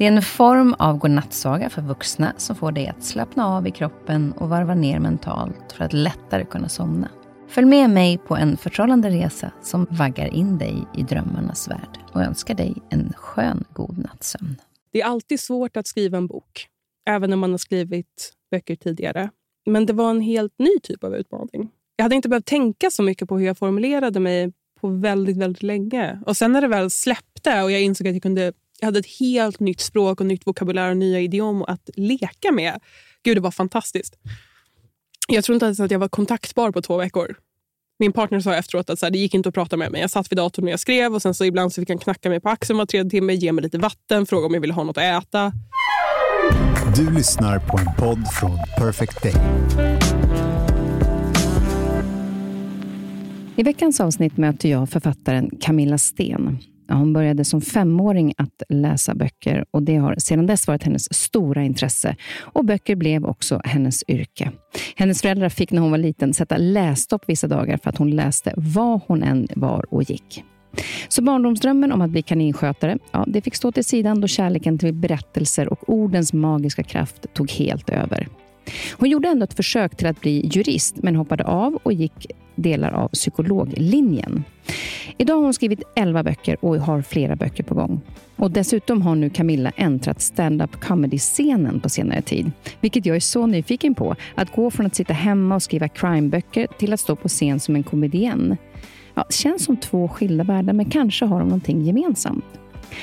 Det är en form av godnattsaga för vuxna som får dig att slappna av i kroppen och varva ner mentalt för att lättare kunna somna. Följ med mig på en förtrollande resa som vaggar in dig i drömmarnas värld och önskar dig en skön god nattsömn. Det är alltid svårt att skriva en bok, även om man har skrivit böcker tidigare. Men det var en helt ny typ av utmaning. Jag hade inte behövt tänka så mycket på hur jag formulerade mig på väldigt, väldigt länge. Och Sen när det väl släppte och jag insåg att jag kunde jag hade ett helt nytt språk och nytt vokabulär och nya idiom att leka med. Gud, det var fantastiskt. Jag tror inte ens att jag var kontaktbar på två veckor. Min partner sa efteråt att så här, det gick inte att prata med mig. Jag satt vid datorn och jag skrev och sen så ibland så fick han knacka mig på axeln var tredje timme, ge mig lite vatten, fråga om jag ville ha något att äta. Du lyssnar på en podd från Perfect Day. I veckans avsnitt möter jag författaren Camilla Sten. Hon började som femåring att läsa böcker och det har sedan dess varit hennes stora intresse. Och Böcker blev också hennes yrke. Hennes föräldrar fick när hon var liten sätta lässtopp vissa dagar för att hon läste vad hon än var och gick. Så barndomsdrömmen om att bli kaninskötare, ja, det fick stå till sidan då kärleken till berättelser och ordens magiska kraft tog helt över. Hon gjorde ändå ett försök till att bli jurist, men hoppade av och gick delar av psykologlinjen. Idag har hon skrivit 11 böcker och har flera böcker på gång. Och Dessutom har nu Camilla äntrat stand-up comedy-scenen på senare tid. Vilket jag är så nyfiken på. Att gå från att sitta hemma och skriva crimeböcker till att stå på scen som en komedienn. Ja, känns som två skilda världar, men kanske har de någonting gemensamt.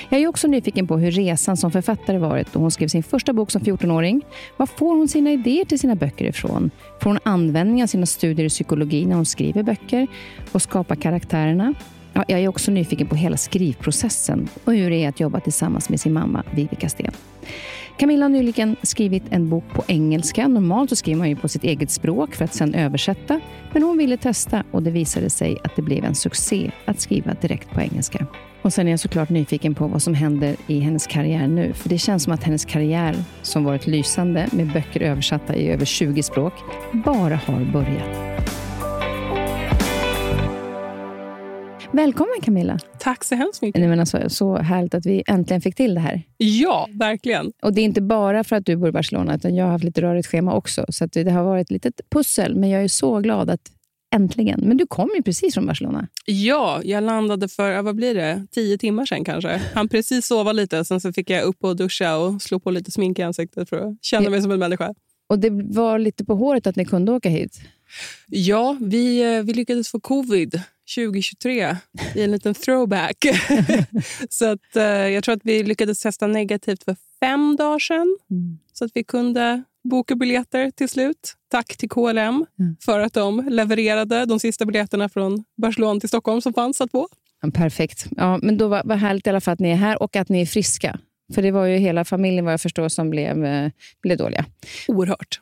Jag är också nyfiken på hur resan som författare varit då hon skrev sin första bok som 14-åring. Var får hon sina idéer till sina böcker ifrån? Får hon användning av sina studier i psykologi när hon skriver böcker och skapar karaktärerna? Ja, jag är också nyfiken på hela skrivprocessen och hur det är att jobba tillsammans med sin mamma Vivica Sten. Camilla har nyligen skrivit en bok på engelska. Normalt så skriver man ju på sitt eget språk för att sedan översätta. Men hon ville testa och det visade sig att det blev en succé att skriva direkt på engelska. Och sen är jag såklart nyfiken på vad som händer i hennes karriär nu. För det känns som att hennes karriär, som varit lysande med böcker översatta i över 20 språk, bara har börjat. Välkommen Camilla. Tack så hemskt mycket. Nej, men alltså, så härligt att vi äntligen fick till det här. Ja, verkligen. Och Det är inte bara för att du bor i Barcelona, utan jag har haft lite rörigt schema också. Så det har varit ett litet pussel, men jag är så glad att Äntligen. Men du kom ju precis från Barcelona. Ja, jag landade för vad blir det, tio timmar sen kanske. Han precis sova lite, sen så fick jag upp och duscha och slå på lite smink i ansiktet för att känna mig som en människa. Och det var lite på håret att ni kunde åka hit? Ja, vi, eh, vi lyckades få covid 2023 i en liten throwback. så att, eh, jag tror att vi lyckades testa negativt för fem dagar sedan. Mm. Så att vi kunde boka biljetter till slut. Tack till KLM mm. för att de levererade de sista biljetterna från Barcelona till Stockholm som fanns att få. perfekt. Ja, men då var, var härligt i alla fall att ni är här och att ni är friska. För det var ju hela familjen vad jag förstår som blev, eh, blev dåliga.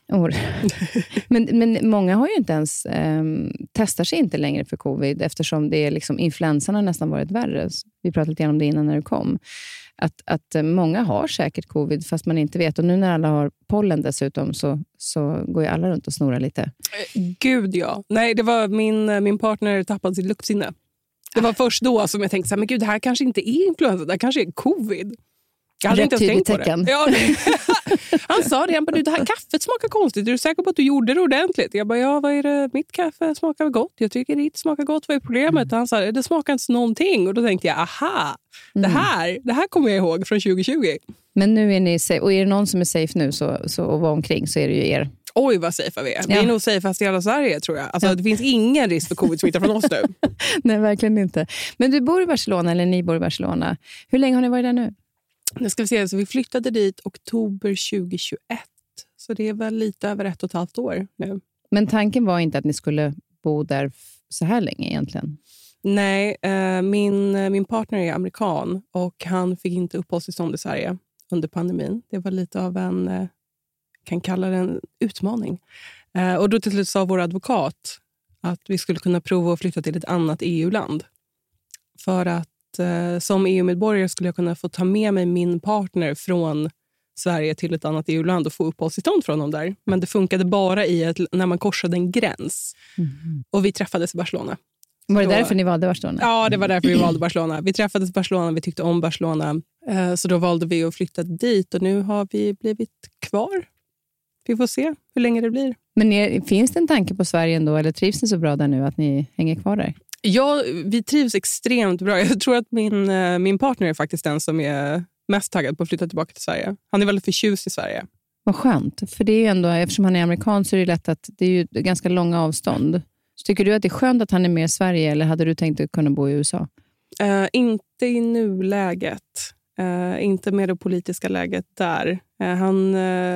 Oerhört. men, men många har ju inte ens eh, testar sig inte längre för covid eftersom det är liksom, influensan har nästan varit värre. Vi pratade lite om det innan när du kom att, att eh, många har säkert covid, fast man inte vet. Och nu när alla har pollen dessutom, så, så går ju alla runt och snorar lite. Eh, gud, ja. Nej, det var min, eh, min partner tappade sitt luktsinne. Det var först då som jag tänkte så här, men gud, det här kanske inte är influensa, det här kanske är covid. Jag hade Rätt inte ens tänkt tecken. på det. Ja, han sa det, han bara, det här kaffet smakar konstigt. Är du säker på att du gjorde det ordentligt? Jag bara, ja, vad är det? Mitt kaffe smakar gott. Jag tycker ditt smakar gott. Vad är problemet? Mm. Han sa, det smakar inte någonting. Och då tänkte jag, aha, mm. det, här, det här kommer jag ihåg från 2020. Men nu är ni safe. Och är det någon som är safe nu så, så, och var omkring så är det ju er. Oj vad safe vi är. Vi är nog safeast i hela Sverige tror jag. Alltså, ja. Det finns ingen risk för covid-smitta från oss nu. Nej, verkligen inte. Men du bor i Barcelona, eller ni bor i Barcelona. Hur länge har ni varit där nu? Nu ska vi, se, så vi flyttade dit oktober 2021. Så det är väl lite över ett och ett halvt år nu. Men tanken var inte att ni skulle bo där så här länge egentligen? Nej, eh, min, eh, min partner är amerikan och han fick inte uppehållstillstånd i Sverige under pandemin. Det var lite av en, eh, kan kalla det en utmaning. Och då till slut sa vår advokat att vi skulle kunna prova att flytta till ett annat EU-land. För att eh, som EU-medborgare skulle jag kunna få ta med mig min partner från Sverige till ett annat EU-land och få uppehållstillstånd från dem där. Men det funkade bara i ett, när man korsade en gräns. Mm. Och vi träffades i Barcelona. Var det Då- därför ni valde Barcelona? Ja, det var därför vi valde Barcelona. Vi träffades i Barcelona, vi tyckte om Barcelona. Eh, Så då valde vi att flytta dit och nu har vi blivit kvar. Vi får se hur länge det blir. Men är, finns det en tanke på Sverige ändå, eller trivs ni så bra där nu att ni hänger kvar där? Ja, vi trivs extremt bra. Jag tror att min, eh, min partner är faktiskt den som är mest taggad på att flytta tillbaka till Sverige. Han är väldigt förtjust i Sverige. Vad skönt, för det är ändå, eftersom han är amerikan så är det lätt att det är ju ganska långa avstånd. Så tycker du att det är skönt att han är med i Sverige eller hade du tänkt att kunna bo i USA? Eh, inte i nuläget. Eh, inte med det politiska läget där. Eh, han,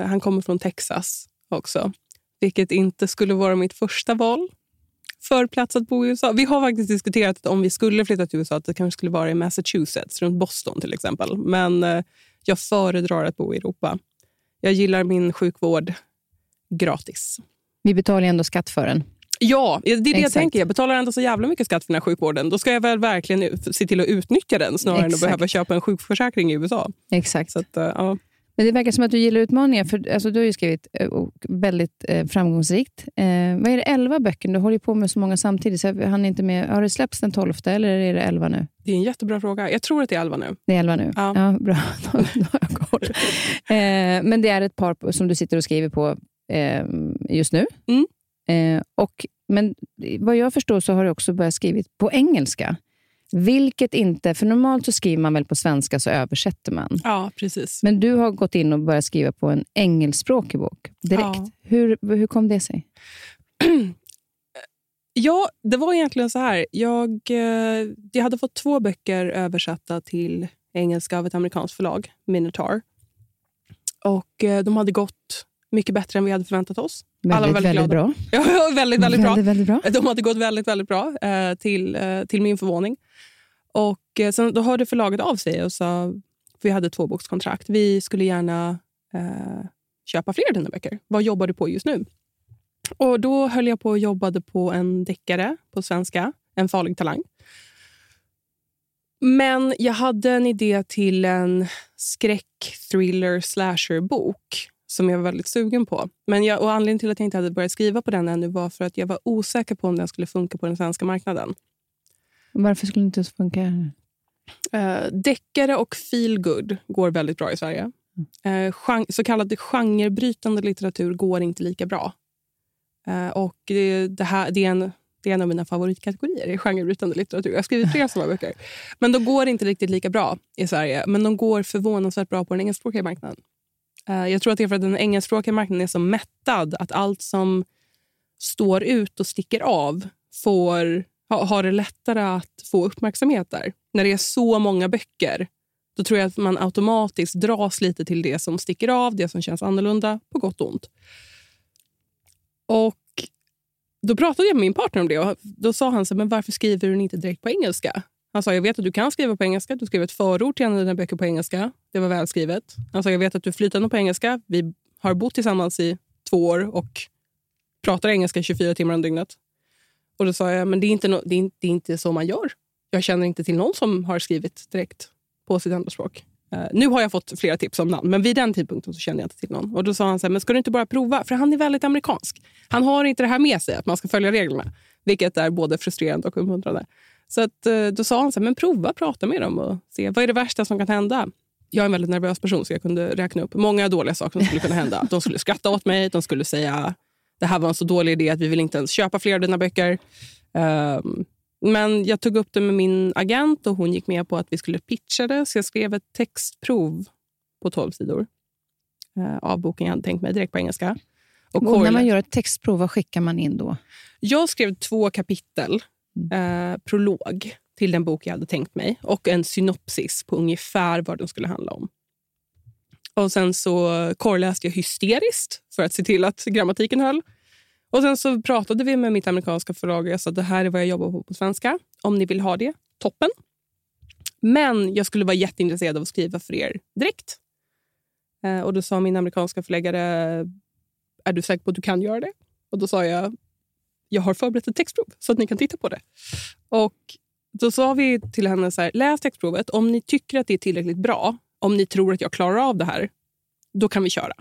han kommer från Texas också, vilket inte skulle vara mitt första val för plats att bo i USA. Vi har faktiskt diskuterat att om vi skulle flytta till USA att det kanske skulle vara i Massachusetts, runt Boston till exempel. Men eh, jag föredrar att bo i Europa. Jag gillar min sjukvård gratis. Vi betalar ändå skatt för den. Ja, det är det jag Exakt. tänker. Jag betalar ändå så jävla mycket skatt för den här sjukvården. Då ska jag väl verkligen se till att utnyttja den snarare än att Exakt. behöva köpa en sjukförsäkring i USA. Exakt. Så att, eh, ja. Men det verkar som att du gillar utmaningar, för alltså, du har ju skrivit eh, och väldigt eh, framgångsrikt. Eh, vad är det, 11 böcker? Du håller ju på med så många samtidigt, så jag hann inte med. Har det släppts den 12 eller är det 11 nu? Det är en jättebra fråga. Jag tror att det är Alva nu. Det är 11 nu? Ja. bra. Då, då har jag koll. Eh, men det är ett par som du sitter och skriver på eh, just nu. Mm. Eh, och, men vad jag förstår så har du också börjat skriva på engelska. Vilket inte, för normalt så skriver man väl på svenska så översätter man. Ja, precis. Men du har gått in och börjat skriva på en engelskspråkig bok direkt. Ja. Hur, hur kom det sig? Ja, det var egentligen så här. Jag, eh, jag hade fått två böcker översatta till engelska av ett amerikanskt förlag, Minotaur. Och eh, de hade gått mycket bättre än vi hade förväntat oss. Alla var Väldigt, väldigt väldigt bra. Ja, väldigt, väldigt bra. Väldigt, väldigt bra. De hade gått väldigt, väldigt bra, eh, till, till min förvåning. Och eh, sen, då hörde förlaget av sig och sa, vi hade två bokskontrakt, vi skulle gärna eh, köpa fler dina böcker. Vad jobbar du på just nu? Och Då höll jag på och jobbade på en deckare på svenska, En farlig talang. Men jag hade en idé till en skräck, thriller, slasher-bok som jag var väldigt sugen på. Men jag, och Anledningen till att jag inte hade börjat skriva på den ännu var för att jag var osäker på om den skulle funka på den svenska marknaden. Varför skulle det inte funka? Uh, deckare och feel good går väldigt bra i Sverige. Uh, gen- så kallad genrebrytande litteratur går inte lika bra. Eh, och det, det, här, det, är en, det är en av mina favoritkategorier, genrebrytande litteratur. Jag har skrivit flera sådana böcker. Men de går inte riktigt lika bra i Sverige. Men de går förvånansvärt bra på den engelskspråkiga marknaden. Eh, jag tror att det är för att den engelskspråkiga marknaden är så mättad att allt som står ut och sticker av får, ha, har det lättare att få uppmärksamhet där. När det är så många böcker då tror jag att man automatiskt dras lite till det som sticker av, det som känns annorlunda, på gott och ont. Och Då pratade jag med min partner om det och då sa han så men varför skriver du inte direkt på engelska? Han sa, jag vet att du kan skriva på engelska. Du skrev ett förord till en av dina böcker på engelska. Det var välskrivet. Han sa, jag vet att du är flytande på engelska. Vi har bott tillsammans i två år och pratar engelska 24 timmar om dygnet. Och då sa jag, men det är, inte no- det, är inte, det är inte så man gör. Jag känner inte till någon som har skrivit direkt på sitt andraspråk. Uh, nu har jag fått flera tips om namn, men vid den tidpunkten så kände jag inte till någon. Och Då sa han så här, men ska du inte bara prova? För han är väldigt amerikansk. Han har inte det här med sig, att man ska följa reglerna. Vilket är både frustrerande och uppmuntrande. Så att, uh, då sa han så här, men prova, prata med dem och se vad är det värsta som kan hända. Jag är en väldigt nervös person så jag kunde räkna upp många dåliga saker som skulle kunna hända. De skulle skratta åt mig, de skulle säga det här var en så dålig idé att vi vill inte ens köpa fler av dina böcker. Um, men jag tog upp det med min agent och hon gick med på att vi skulle pitcha det. Så jag skrev ett textprov på 12 sidor eh, av boken jag hade tänkt mig direkt på engelska. Och Och när man gör ett textprov, vad skickar man in då? Jag skrev två kapitel, eh, prolog till den bok jag hade tänkt mig och en synopsis på ungefär vad den skulle handla om. Och Sen så korrläste jag hysteriskt för att se till att grammatiken höll. Och Sen så pratade vi med mitt amerikanska förlag och jag sa att det här är vad jag jobbar på på svenska. Om ni vill ha det, toppen. Men jag skulle vara jätteintresserad av att skriva för er direkt. Eh, och Då sa min amerikanska förläggare, är du säker på att du kan göra det? Och Då sa jag jag har förberett ett textprov så att ni kan titta på det. Och Då sa vi till henne så här, läs textprovet. Om ni tycker att det är tillräckligt bra, om ni tror att jag klarar av det här, då kan vi köra.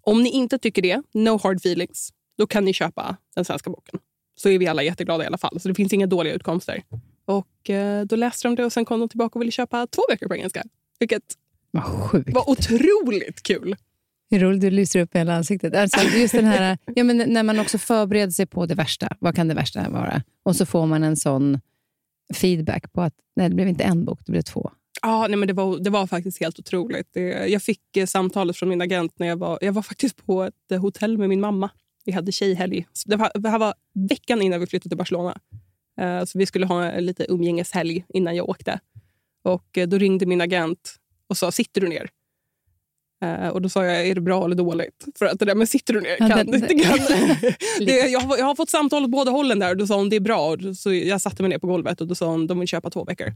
Om ni inte tycker det, no hard feelings, då kan ni köpa den svenska boken. Så är vi alla jätteglada i alla fall. Så det finns inga dåliga utkomster. Och eh, Då läste de det och sen kom de tillbaka och ville köpa två böcker på engelska. Vilket Vad sjukt. var otroligt kul. Det är roligt, du lyser upp hela ansiktet. Alltså, just den här, ja, men när man också förbereder sig på det värsta. Vad kan det värsta vara? Och så får man en sån feedback på att nej, det blev inte en bok, det blev två. Ja, nej, men det, var, det var faktiskt helt otroligt. Det, jag fick eh, samtalet från min agent när jag var, jag var faktiskt på ett eh, hotell med min mamma. Vi hade tjejhelg. Det, var, det här var veckan innan vi flyttade till Barcelona. Eh, så Vi skulle ha en lite umgängeshelg innan jag åkte. Och eh, Då ringde min agent och sa sitter du ner. Eh, och Då sa jag är det bra eller dåligt. För att det där med sitter du ner Ja, kan, det- det, kan, det, jag, har, jag har fått samtal åt båda hållen där. Och Då sa hon det är bra. Och då- Så jag satte mig ner på golvet och då sa hon de vill köpa två veckor.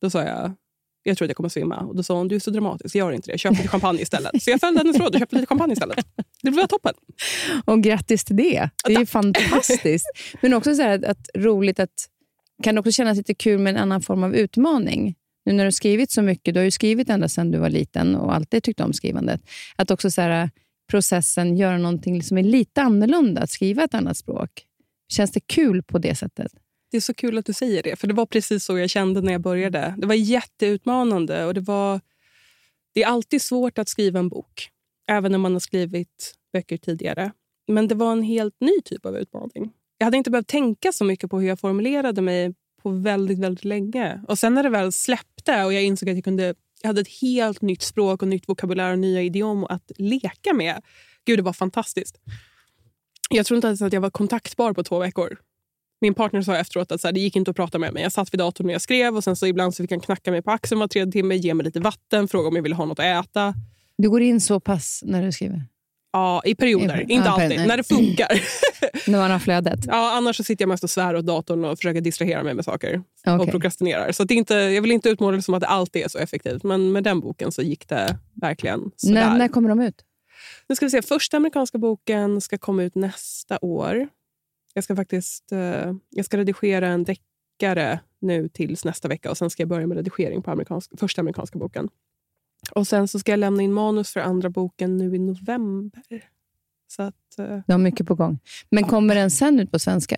Då sa jag jag tror att jag kommer svimma. Och Då sa hon du är så dramatisk, gör inte det. Köp lite champagne istället. Så jag följde hennes råd och köpte lite champagne istället. Det var toppen. Och grattis till det. Det är fantastiskt. Men också så att, att roligt att... Kan det också kännas lite kul med en annan form av utmaning? Nu när du har skrivit så mycket, du har ju skrivit ända sedan du var liten och alltid tyckt om skrivandet. Att också så här, processen göra någonting som är lite annorlunda, att skriva ett annat språk. Känns det kul på det sättet? Det är så kul att du säger det, för det var precis så jag kände när jag började. Det var jätteutmanande och det var... Det är alltid svårt att skriva en bok, även om man har skrivit böcker tidigare. Men det var en helt ny typ av utmaning. Jag hade inte behövt tänka så mycket på hur jag formulerade mig på väldigt, väldigt länge. Och sen när det väl släppte och jag insåg att jag kunde jag hade ett helt nytt språk och nytt vokabulär och nya idiom att leka med. Gud, det var fantastiskt. Jag tror inte ens att jag var kontaktbar på två veckor. Min partner sa efteråt att så här, det gick inte att prata med mig. Jag satt vid datorn när jag skrev och sen så ibland så fick han knacka mig på axeln var tredje timme, ge mig lite vatten, fråga om jag ville ha något att äta. Du går in så pass när du skriver? Ja, i perioder. I- inte ja, alltid. perioder. När det funkar. När man har flödet? ja, annars så sitter jag mest och svär åt datorn och försöker distrahera mig med saker. Och Okej. prokrastinerar. Så det inte, jag vill inte utmåla det som att det alltid är så effektivt. Men med den boken så gick det verkligen sådär. När, när kommer de ut? Nu ska vi se. Första amerikanska boken ska komma ut nästa år. Jag ska faktiskt eh, jag ska redigera en deckare nu tills nästa vecka och sen ska jag börja med redigering på amerikansk, första amerikanska boken. Och Sen så ska jag lämna in manus för andra boken nu i november. Så att, eh, Du har mycket på gång. Men kommer den sen ut på svenska?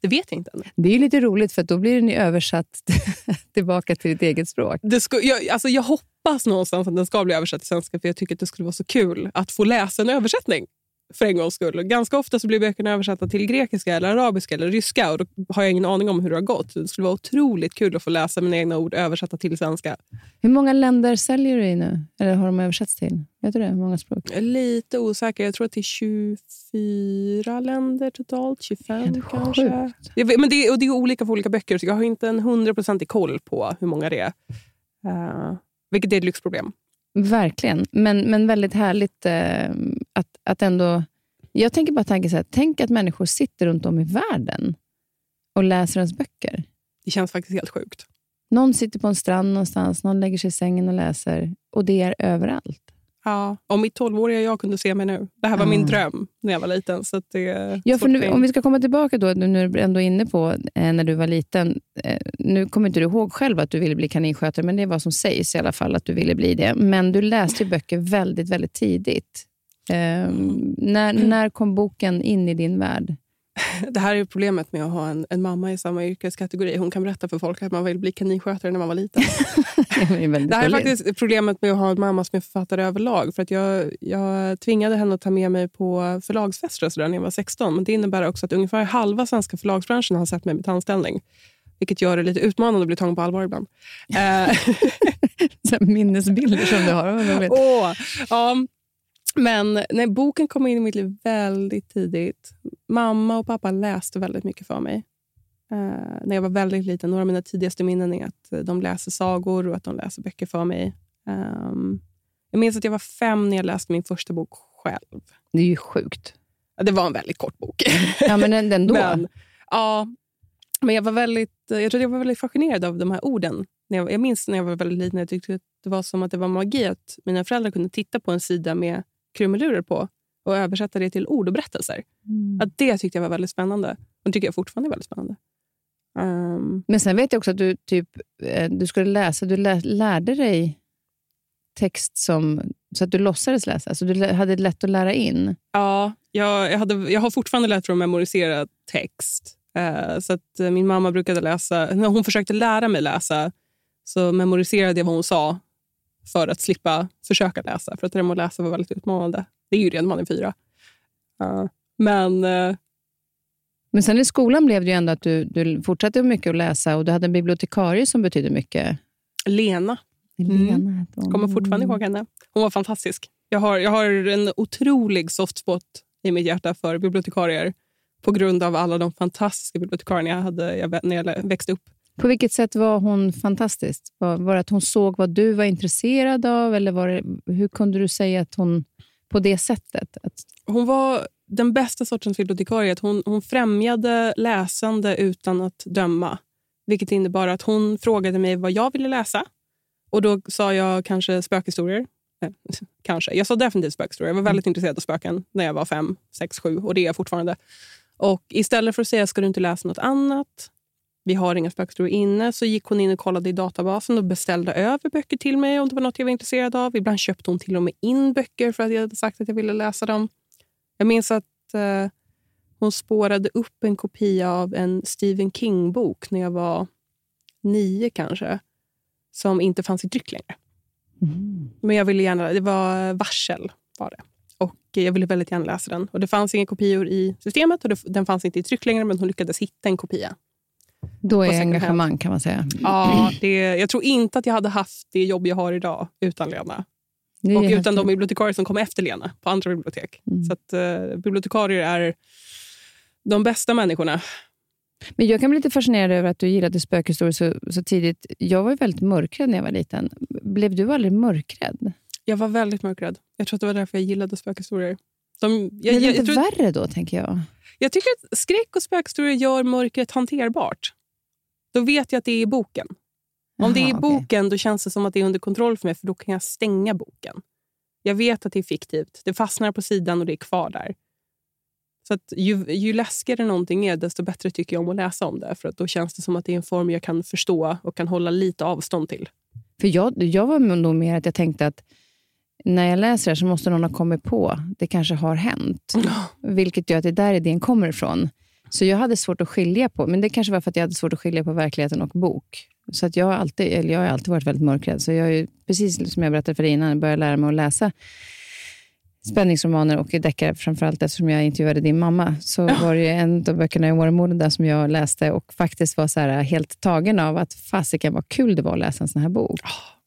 det vet jag inte än. Det är lite roligt, för då blir den ju översatt tillbaka till ditt eget språk. Det sku, jag, alltså jag hoppas någonstans att den ska bli översatt till svenska för jag tycker att det skulle vara så kul att få läsa en översättning för en gångs skull. Ganska ofta så blir böckerna översatta till grekiska, eller arabiska eller ryska och då har jag ingen aning om hur det har gått. Det skulle vara otroligt kul att få läsa mina egna ord översatta till svenska. Hur många länder säljer du i nu? Eller har de översatts till? Vet du det? Hur många språk? Jag är lite osäker. Jag tror att det är 24 länder totalt. 25 Helt kanske. vet, men det, är, och det är olika för olika böcker, så jag har inte en hundraprocentig koll på hur många det är. Uh, vilket är ett lyxproblem. Verkligen. Men, men väldigt härligt eh, att, att ändå... Jag tänker bara tanken så här, tänk att människor sitter runt om i världen och läser ens böcker. Det känns faktiskt helt sjukt. Någon sitter på en strand någonstans, någon lägger sig i sängen och läser. Och det är överallt. Ja, om mitt 12-åriga jag kunde se mig nu. Det här var Ja. min dröm när jag var liten. Så att det är Ja, för nu, om vi ska komma tillbaka då, nu när du ändå är inne på eh, när du var liten. Eh, nu kommer inte du ihåg själv att du ville bli kaninskötare, men det är vad som sägs i alla fall att du ville bli det. Men du läste ju böcker väldigt, väldigt tidigt. Eh, när, när kom boken in i din värld? Det här är problemet med att ha en, en mamma i samma yrkeskategori. Hon kan berätta för folk att man vill bli kaninskötare när man var liten. det Det här är faktiskt problemet med att ha en mamma som är författare överlag. För att jag, jag tvingade henne att ta med mig på förlagsfester och sådär när jag var 16. Men det innebär också att ungefär halva svenska förlagsbranschen har sett mig med tandställning. Vilket gör det lite utmanande att bli tagen på allvar ibland. Eh, minnesbilder som du har. Åh, ja. Men nej, boken kom in i mitt liv väldigt tidigt. Mamma och pappa läste väldigt mycket för mig. Eh, när jag var väldigt liten. Några av mina tidigaste minnen är att eh, de läser sagor och att de läser böcker för mig. Ehm, jag minns att jag var fem när jag läste min första bok själv. Det är ju sjukt. Ja, Det var en väldigt kort bok. Ja, men ändå. Men, ja, men jag var väldigt, jag tror jag var väldigt fascinerad av de här orden. Jag, jag minns när jag var väldigt liten, jag tyckte att det var som att det var magi att mina föräldrar kunde titta på en sida med krumelurer på och översätta det till ord och berättelser. Mm. Att det tyckte jag var väldigt spännande. Och tycker jag fortfarande är väldigt spännande. Um, Men sen vet jag också att du, typ, eh, du skulle läsa, du lä, lärde dig text som, så att du låtsades läsa. Så du hade lätt att lära in. ja, jag, jag, hade, jag har fortfarande lätt för att memorisera text. Eh, så att eh, Min mamma brukade läsa... När hon försökte lära mig läsa så memoriserade jag vad hon sa för att slippa försöka läsa. För att det där med att läsa var väldigt utmanande. Det är ju redan man är fyra. Eh, men eh, Men sen i skolan blev det ju ändå att du, du fortsatte mycket att läsa och du hade en bibliotekarie som betydde mycket. Lena Mm. Lena hette hon. kommer fortfarande ihåg henne. Hon var fantastisk. Jag har, jag har en otrolig soft spot i mitt hjärta för bibliotekarier på grund av alla de fantastiska bibliotekarierna jag hade jag- när jag växte upp. På vilket sätt var hon fantastisk? Var, var det att hon såg vad du var intresserad av? Eller var det, hur kunde du säga att hon på det sättet? Att, Hon var den bästa sortens bibliotekarie. Hon, hon främjade läsande utan att döma. Vilket innebar att hon frågade mig vad jag ville läsa. Och Då sa jag kanske spökhistorier. Eh, kanske. Jag sa definitivt spökhistorier. Jag var väldigt intresserad av spöken när jag var fem, sex, sju. Och det är jag fortfarande. Och Istället för att säga ska du inte läsa något annat, vi har inga spökhistorier inne, så gick hon in och kollade i databasen och beställde över böcker till mig om det var något jag var intresserad av. Ibland köpte hon till och med in böcker för att jag hade sagt att jag ville läsa dem. Jag minns att eh, hon spårade upp en kopia av en Stephen King-bok när jag var nio kanske, som inte fanns i tryck längre. Men jag ville gärna, det var Varsel var det. Och jag ville väldigt gärna läsa den. Och Det fanns inga kopior i systemet och det, den fanns inte i tryck längre, men hon lyckades hitta en kopia. Då är engagemang kan man säga. Ja, det, jag tror inte att jag hade haft det jobb jag har idag utan Lena. Och utan de bibliotekarier som kom efter Lena på andra bibliotek. Mm. Så att, eh, bibliotekarier är de bästa människorna. Men jag kan bli lite fascinerad över att du gillade spökhistorier så, så tidigt. Jag var ju väldigt mörkrädd när jag var liten. Blev du aldrig mörkrädd? Jag var väldigt mörkrädd. Jag tror att det var därför jag gillade spökhistorier. De, jag, Blev det jag, inte tror, värre då, tänker jag? jag tycker att skräck och spökhistorier gör mörkret hanterbart. Då vet jag att det är i boken. Om det är i boken då känns det som att det är under kontroll för mig, för då kan jag stänga boken. Jag vet att det är fiktivt. Det fastnar på sidan och det är kvar där. Så att ju, ju läskigare någonting är, desto bättre tycker jag om att läsa om det. För att Då känns det som att det är en form jag kan förstå och kan hålla lite avstånd till. För jag, jag var nog mer att jag tänkte att när jag läser det så måste någon ha kommit på. Det kanske har hänt. Vilket gör att det är där idén kommer ifrån. Så jag hade svårt att skilja på, men det kanske var för att jag hade svårt att skilja på verkligheten och bok. Så att jag, har alltid, eller jag har alltid varit väldigt mörkrädd. Så jag är ju, precis som jag berättade för dig innan, började lära mig att läsa spänningsromaner och deckare, framförallt eftersom jag intervjuade din mamma. Så var det ju en av böckerna i Åremoden där som jag läste och faktiskt var så här helt tagen av att fasiken vad kul det var att läsa en sån här bok.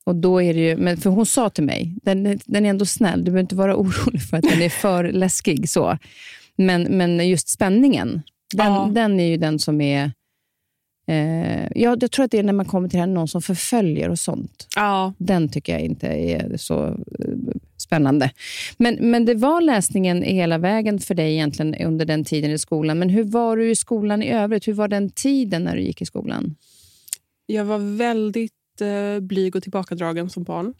Och då är det ju, men för hon sa till mig, den, är- den är ändå snäll, du behöver inte vara orolig för att den är för läskig. så. Men, men just spänningen, den, Ja. den är ju den som är... Eh, ja, jag tror att det är när man kommer till det här, någon som förföljer och sånt. Ja, Den tycker jag inte är så eh, spännande. Men, men det var läsningen hela vägen för dig egentligen under den tiden i skolan. Men hur var du i skolan i övrigt? Hur var den tiden när du gick i skolan? Jag var väldigt eh, blyg och tillbakadragen som barn.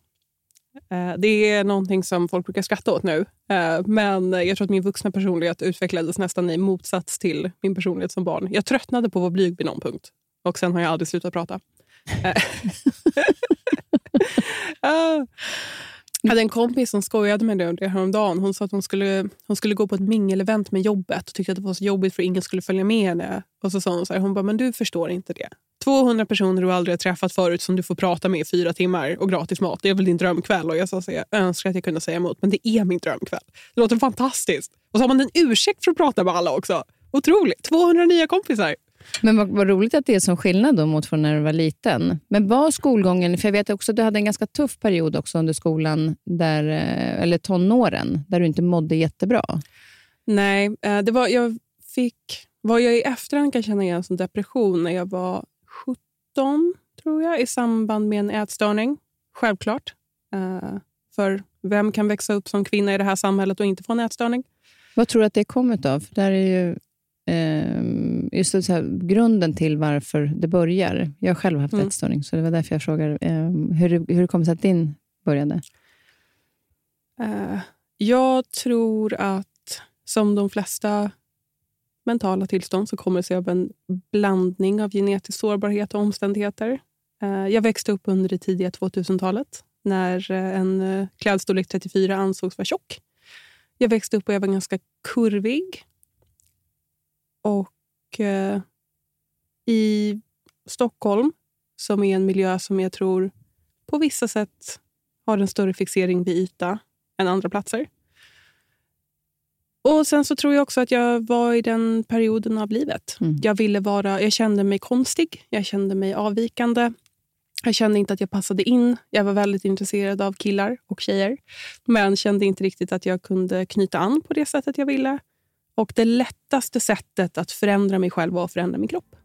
Eh, det är någonting som folk brukar skratta åt nu. Eh, men jag tror att min vuxna personlighet utvecklades nästan i motsats till min personlighet som barn. Jag tröttnade på att vara blyg vid någon punkt. Och sen har jag aldrig slutat prata. Eh. Jag hade en kompis som skojade med det häromdagen. Hon sa att hon skulle, hon skulle gå på ett mingelevent med jobbet och tyckte att det var så jobbigt för ingen skulle följa med henne. Och så sa hon så här, hon bara, men du förstår inte det. 200 personer du aldrig har träffat förut som du får prata med i fyra timmar och gratis mat. Det är väl din drömkväll? Och jag sa så jag önskar att jag kunde säga emot, men det är min drömkväll. Det låter fantastiskt. Och så har man en ursäkt för att prata med alla också. Otroligt. 200 nya kompisar. Men vad, vad roligt att det är som skillnad då mot från när du var liten. Men var skolgången, för jag vet också att du hade en ganska tuff period också under skolan, där, eh, eller tonåren, där du inte mådde jättebra. Nej, eh, det var, jag fick, vad jag i efterhand kan känna igen som depression när jag var 17, tror jag, i samband med en ätstörning. Självklart. Eh, För vem kan växa upp som kvinna i det här samhället och inte få en ätstörning? Vad tror du att det kommit av? För där är ju eh, just det, så här, grunden till varför det börjar. Jag har själv haft Mm. ätstörning, så det var därför jag frågar hur, det- hur det kommer sig att din började. Eh, Jag tror att som de flesta mentala tillstånd som kommer sig av en blandning av genetisk sårbarhet och omständigheter. Eh, jag växte upp under det tidiga 2000-talet när eh, en eh, klädstorlek 34 ansågs vara tjock. Jag växte upp och jag var ganska kurvig. Och eh, i Stockholm, som är en miljö som jag tror på vissa sätt har en större fixering vid yta än andra platser. Och Sen så tror jag också att jag var i den perioden av livet. Mm. Jag, ville vara, jag kände mig konstig, jag kände mig avvikande. Jag kände inte att jag passade in. Jag var väldigt intresserad av killar och tjejer. Men kände inte riktigt att jag kunde knyta an på det sättet jag ville. Och Det lättaste sättet att förändra mig själv var att förändra min kropp.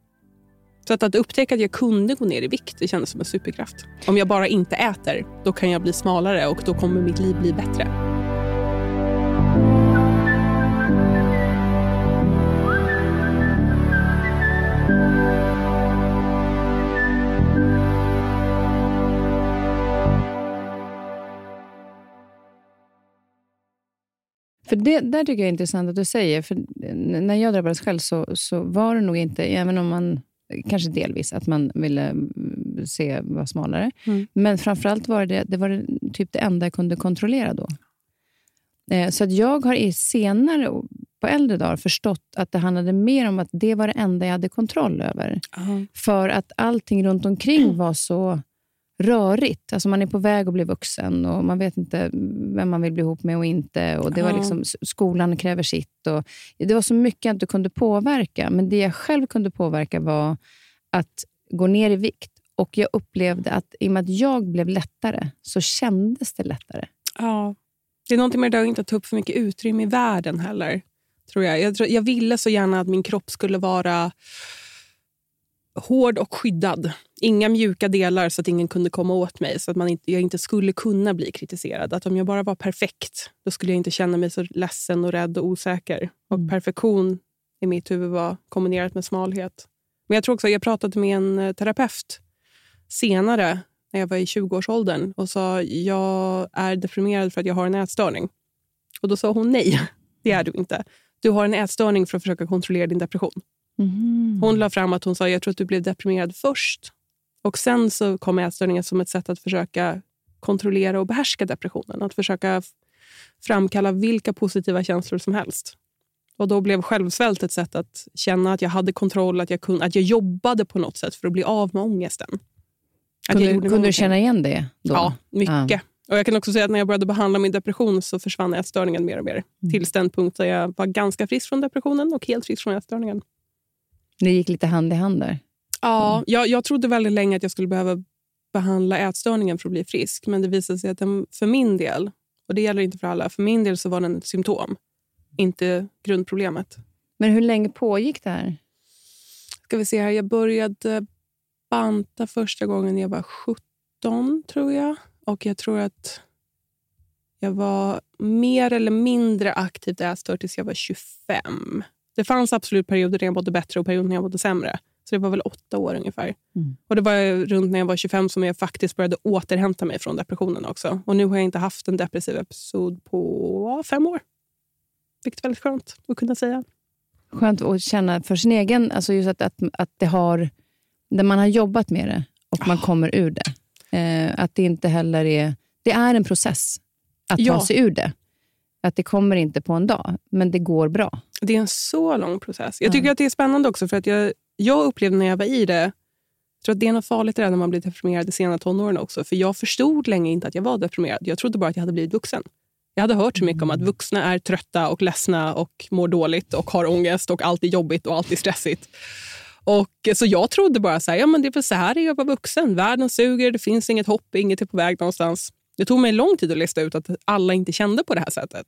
Så att, att upptäcka att jag kunde gå ner i vikt det kändes som en superkraft. Om jag bara inte äter, då kan jag bli smalare och då kommer mitt liv bli bättre. För det där tycker jag är intressant att du säger. För när jag drabbades själv så, så var det nog inte, även om man kanske delvis, att man ville mm, se vara smalare. Mm. Men framförallt var det, det var typ det enda jag kunde kontrollera då. Eh, så att jag har i senare, på äldre dagar, förstått att det handlade mer om att det var det enda jag hade kontroll över. Uh -huh. För att allting runt omkring var så rörigt. Alltså man är på väg att bli vuxen och man vet inte vem man vill bli ihop med och inte. Och det var liksom, skolan kräver sitt. Och det var så mycket jag inte kunde påverka. Men det jag själv kunde påverka var att gå ner i vikt. Och jag upplevde att i och med att jag blev lättare, så kändes det lättare. Ja. Det är någonting med det att inte ta upp för mycket utrymme i världen heller. Tror jag. Jag, tror, jag ville så gärna att min kropp skulle vara hård och skyddad. Inga mjuka delar så att ingen kunde komma åt mig. Så att man inte, jag inte skulle kunna bli kritiserad. Att om jag bara var perfekt, då skulle jag inte känna mig så ledsen och rädd och osäker. Och mm. perfektion i mitt huvud var kombinerat med smalhet. Men jag tror också, jag pratade med en eh, terapeut senare, när jag var i 20-årsåldern och sa jag är deprimerad för att jag har en ätstörning. Och Då sa hon nej, det är du inte. Du har en ätstörning för att försöka kontrollera din depression. Mm. Hon la fram att hon sa jag tror att du blev deprimerad först. Och Sen så kom ätstörningen som ett sätt att försöka kontrollera och behärska depressionen. Att försöka framkalla vilka positiva känslor som helst. Och Då blev självsvält ett sätt att känna att jag hade kontroll, att jag, kunde, att jag jobbade på något sätt för att bli av med ångesten. kunde, kunde du känna igen det? Då? Ja, mycket. Ja. Och Jag kan också säga att när jag började behandla min depression så försvann ätstörningen mer och mer. Mm. Tills den punkt där jag var ganska frisk från depressionen och helt frisk från ätstörningen. Det gick lite hand i hand där? Ja, jag, jag trodde väldigt länge att jag skulle behöva behandla ätstörningen för att bli frisk. Men det visade sig att den, för min del, och det gäller inte för alla, för min del så var den ett symptom, inte grundproblemet. Men hur länge pågick det här? Ska vi se här, jag började banta första gången när jag var 17, tror jag. Och jag tror att jag var mer eller mindre aktivt ätstörd tills jag var 25. Det fanns absolut perioder när jag mådde bättre och perioder när jag mådde sämre. Så det var väl åtta år ungefär. Mm. Och Det var runt när jag var 25 som jag faktiskt började återhämta mig från depressionen också. Och Nu har jag inte haft en depressiv episod på fem år. Vilket är väldigt skönt att kunna säga. Skönt att känna för sin egen... Alltså just att, att, att det har... När man har jobbat med det och man oh. kommer ur det. Eh, att det inte heller är... Det är en process att ja. ta sig ur det. Att det kommer inte på en dag, men det går bra. Det är en så lång process. Jag tycker ja. att det är spännande också, för att jag, jag upplevde när jag var i det, jag tror att det är något farligt när man blir deprimerad i sena tonåren också. För jag förstod länge inte att jag var deprimerad. Jag trodde bara att jag hade blivit vuxen. Jag hade hört så mycket om att mm. vuxna är trötta och ledsna och mår dåligt och har ångest och allt är jobbigt och allt är stressigt. Och, så jag trodde bara så här, ja, men det är så här det är att vara vuxen. Världen suger, det finns inget hopp, inget är på väg någonstans. Det tog mig lång tid att lista ut att alla inte kände på det här sättet.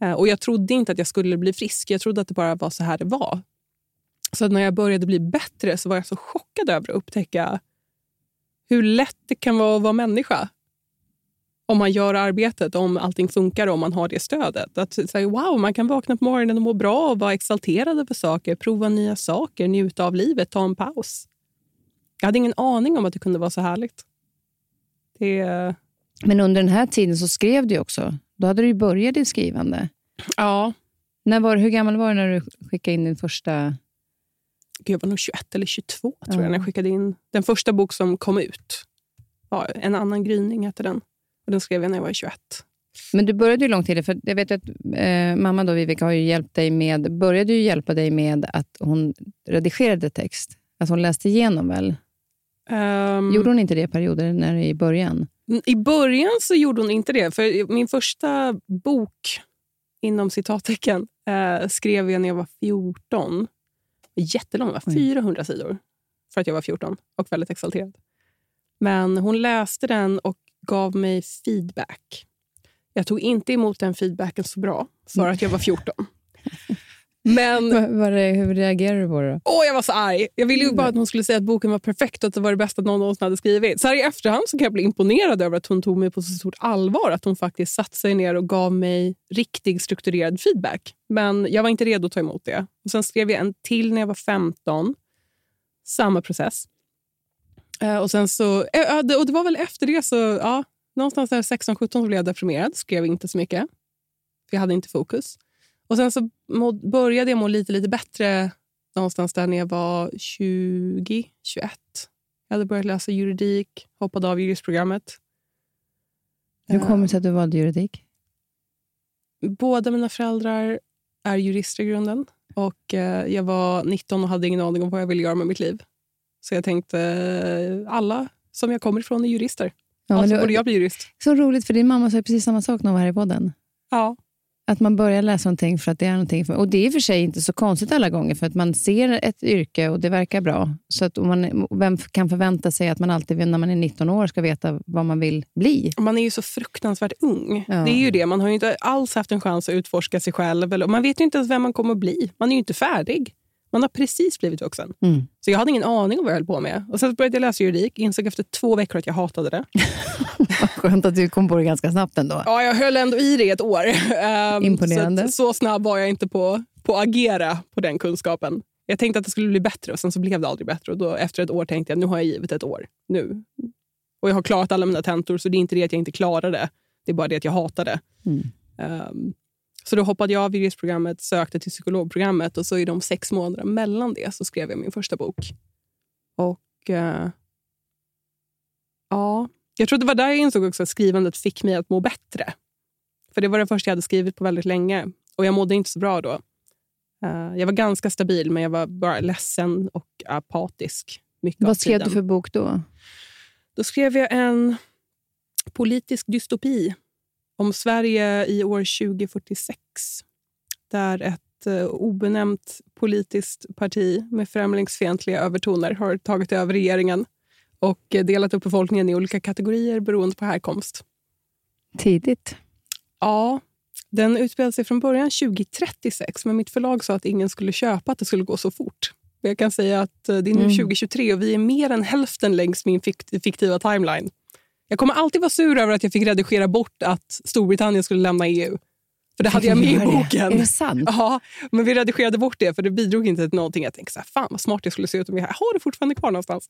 Eh, och Jag trodde inte att jag skulle bli frisk. Jag trodde att det bara var så här det var. Så när jag började bli bättre så var jag så chockad över att upptäcka hur lätt det kan vara att vara människa. Om man gör arbetet, om allting funkar och om man har det stödet. Att säga wow, man kan vakna på morgonen och må bra och vara exalterad över saker, prova nya saker, njuta av livet, ta en paus. Jag hade ingen aning om att det kunde vara så härligt. Det, men under den här tiden så skrev du också. Då hade du börjat ditt skrivande. Ja. När var, hur gammal var du när du skickade in din första... Gud, jag var nog 21 eller 22 tror Ja. jag när jag skickade in den första bok som kom ut. Var en annan gryning hette den. Och den skrev jag när jag var 21. Men du började ju långt tidigare, för jag vet att eh, mamma då, Vivica, har ju hjälpt dig med, började ju hjälpa dig med att hon redigerade text. Alltså hon läste igenom väl? Ehm, Gjorde hon inte det i perioder när i början? I början så gjorde hon inte det. För Min första bok, inom citattecken, eh, skrev jag när jag var 14. Jättelång, Oj. 400 sidor för att jag var 14 och väldigt exalterad. Men hon läste den och gav mig feedback. Jag tog inte emot den feedbacken så bra för att jag var 14. Men Va- var det, hur reagerade du på det? Åh, jag var så arg. Jag ville ju bara att hon skulle säga att boken var perfekt och att det var det bästa någon någonsin hade skrivit. Så här i efterhand så kan jag bli imponerad över att hon tog mig på så stort allvar. Att hon faktiskt satte sig ner och gav mig riktig strukturerad feedback. Men jag var inte redo att ta emot det. Och Sen skrev jag en till när jag var 15. Samma process. Eh, och, sen så, eh, och Det var väl efter det, så ja, någonstans där 16-17 så blev jag deprimerad. Skrev inte så mycket. För jag hade inte fokus. Och Sen så må, började jag må lite, lite bättre någonstans där när jag var 20, 21. Jag hade börjat läsa juridik, hoppade av juristprogrammet. Hur Eh, kommer det sig att du valde juridik? Båda mina föräldrar är jurister i grunden. Och eh, Jag var 19 och hade ingen aning om vad jag ville göra med mitt liv. Så jag tänkte, eh, alla som jag kommer ifrån är jurister. Ja, alltså det- borde jag bli jurist. Så roligt, för din mamma sa precis samma sak när hon var här i podden. Ja. Att man börjar läsa någonting för att det är någonting. För, och det är i och för sig inte så konstigt alla gånger, för att man ser ett yrke och det verkar bra. Så att man, vem kan förvänta sig att man alltid när man är 19 år ska veta vad man vill bli? Man är ju så fruktansvärt ung. Ja. Det är ju det. Man har ju inte alls haft en chans att utforska sig själv. Eller, man vet ju inte ens vem man kommer att bli. Man är ju inte färdig. Man har precis blivit vuxen. Mm. Så jag hade ingen aning om vad jag höll på med. Och sen började jag läsa juridik. Insåg efter två veckor att jag hatade det. Skönt att du kom på det ganska snabbt ändå. Ja, jag höll ändå i det ett år. Ehm, Imponerande. Så, så snabb var jag inte på, på att agera på den kunskapen. Jag tänkte att det skulle bli bättre och sen så blev det aldrig bättre. Och då, efter ett år tänkte jag nu har jag givit ett år. Nu. Och jag har klarat alla mina tentor så det är inte det att jag inte klarar det. Det är bara det att jag hatar det. Mm. Ehm, så då hoppade jag av juristprogrammet, sökte till psykologprogrammet och så i de sex månaderna mellan det så skrev jag min första bok. Och eh, ja, jag tror det var där jag insåg också att skrivandet fick mig att må bättre. För det var det första jag hade skrivit på väldigt länge och jag mådde inte så bra då. Eh, jag var ganska stabil men jag var bara ledsen och apatisk. Mycket Vad skrev du för bok då? Då skrev jag en politisk dystopi om Sverige i år 2046. Där ett eh, obenämnt politiskt parti med främlingsfientliga övertoner har tagit över regeringen och eh, delat upp befolkningen i olika kategorier beroende på härkomst. Tidigt. Ja, den utspelade sig från början 2036 men mitt förlag sa att ingen skulle köpa att det skulle gå så fort. Jag kan säga att eh, det är nu Mm. 2023 och vi är mer än hälften längs min fikt- fiktiva timeline. Jag kommer alltid vara sur över att jag fick redigera bort att Storbritannien skulle lämna EU. För det hade jag med i boken. Är det sant? Ja, men vi redigerade bort det för det bidrog inte till någonting. Jag tänkte så här, fan vad smart det skulle se ut om jag har det fortfarande kvar någonstans.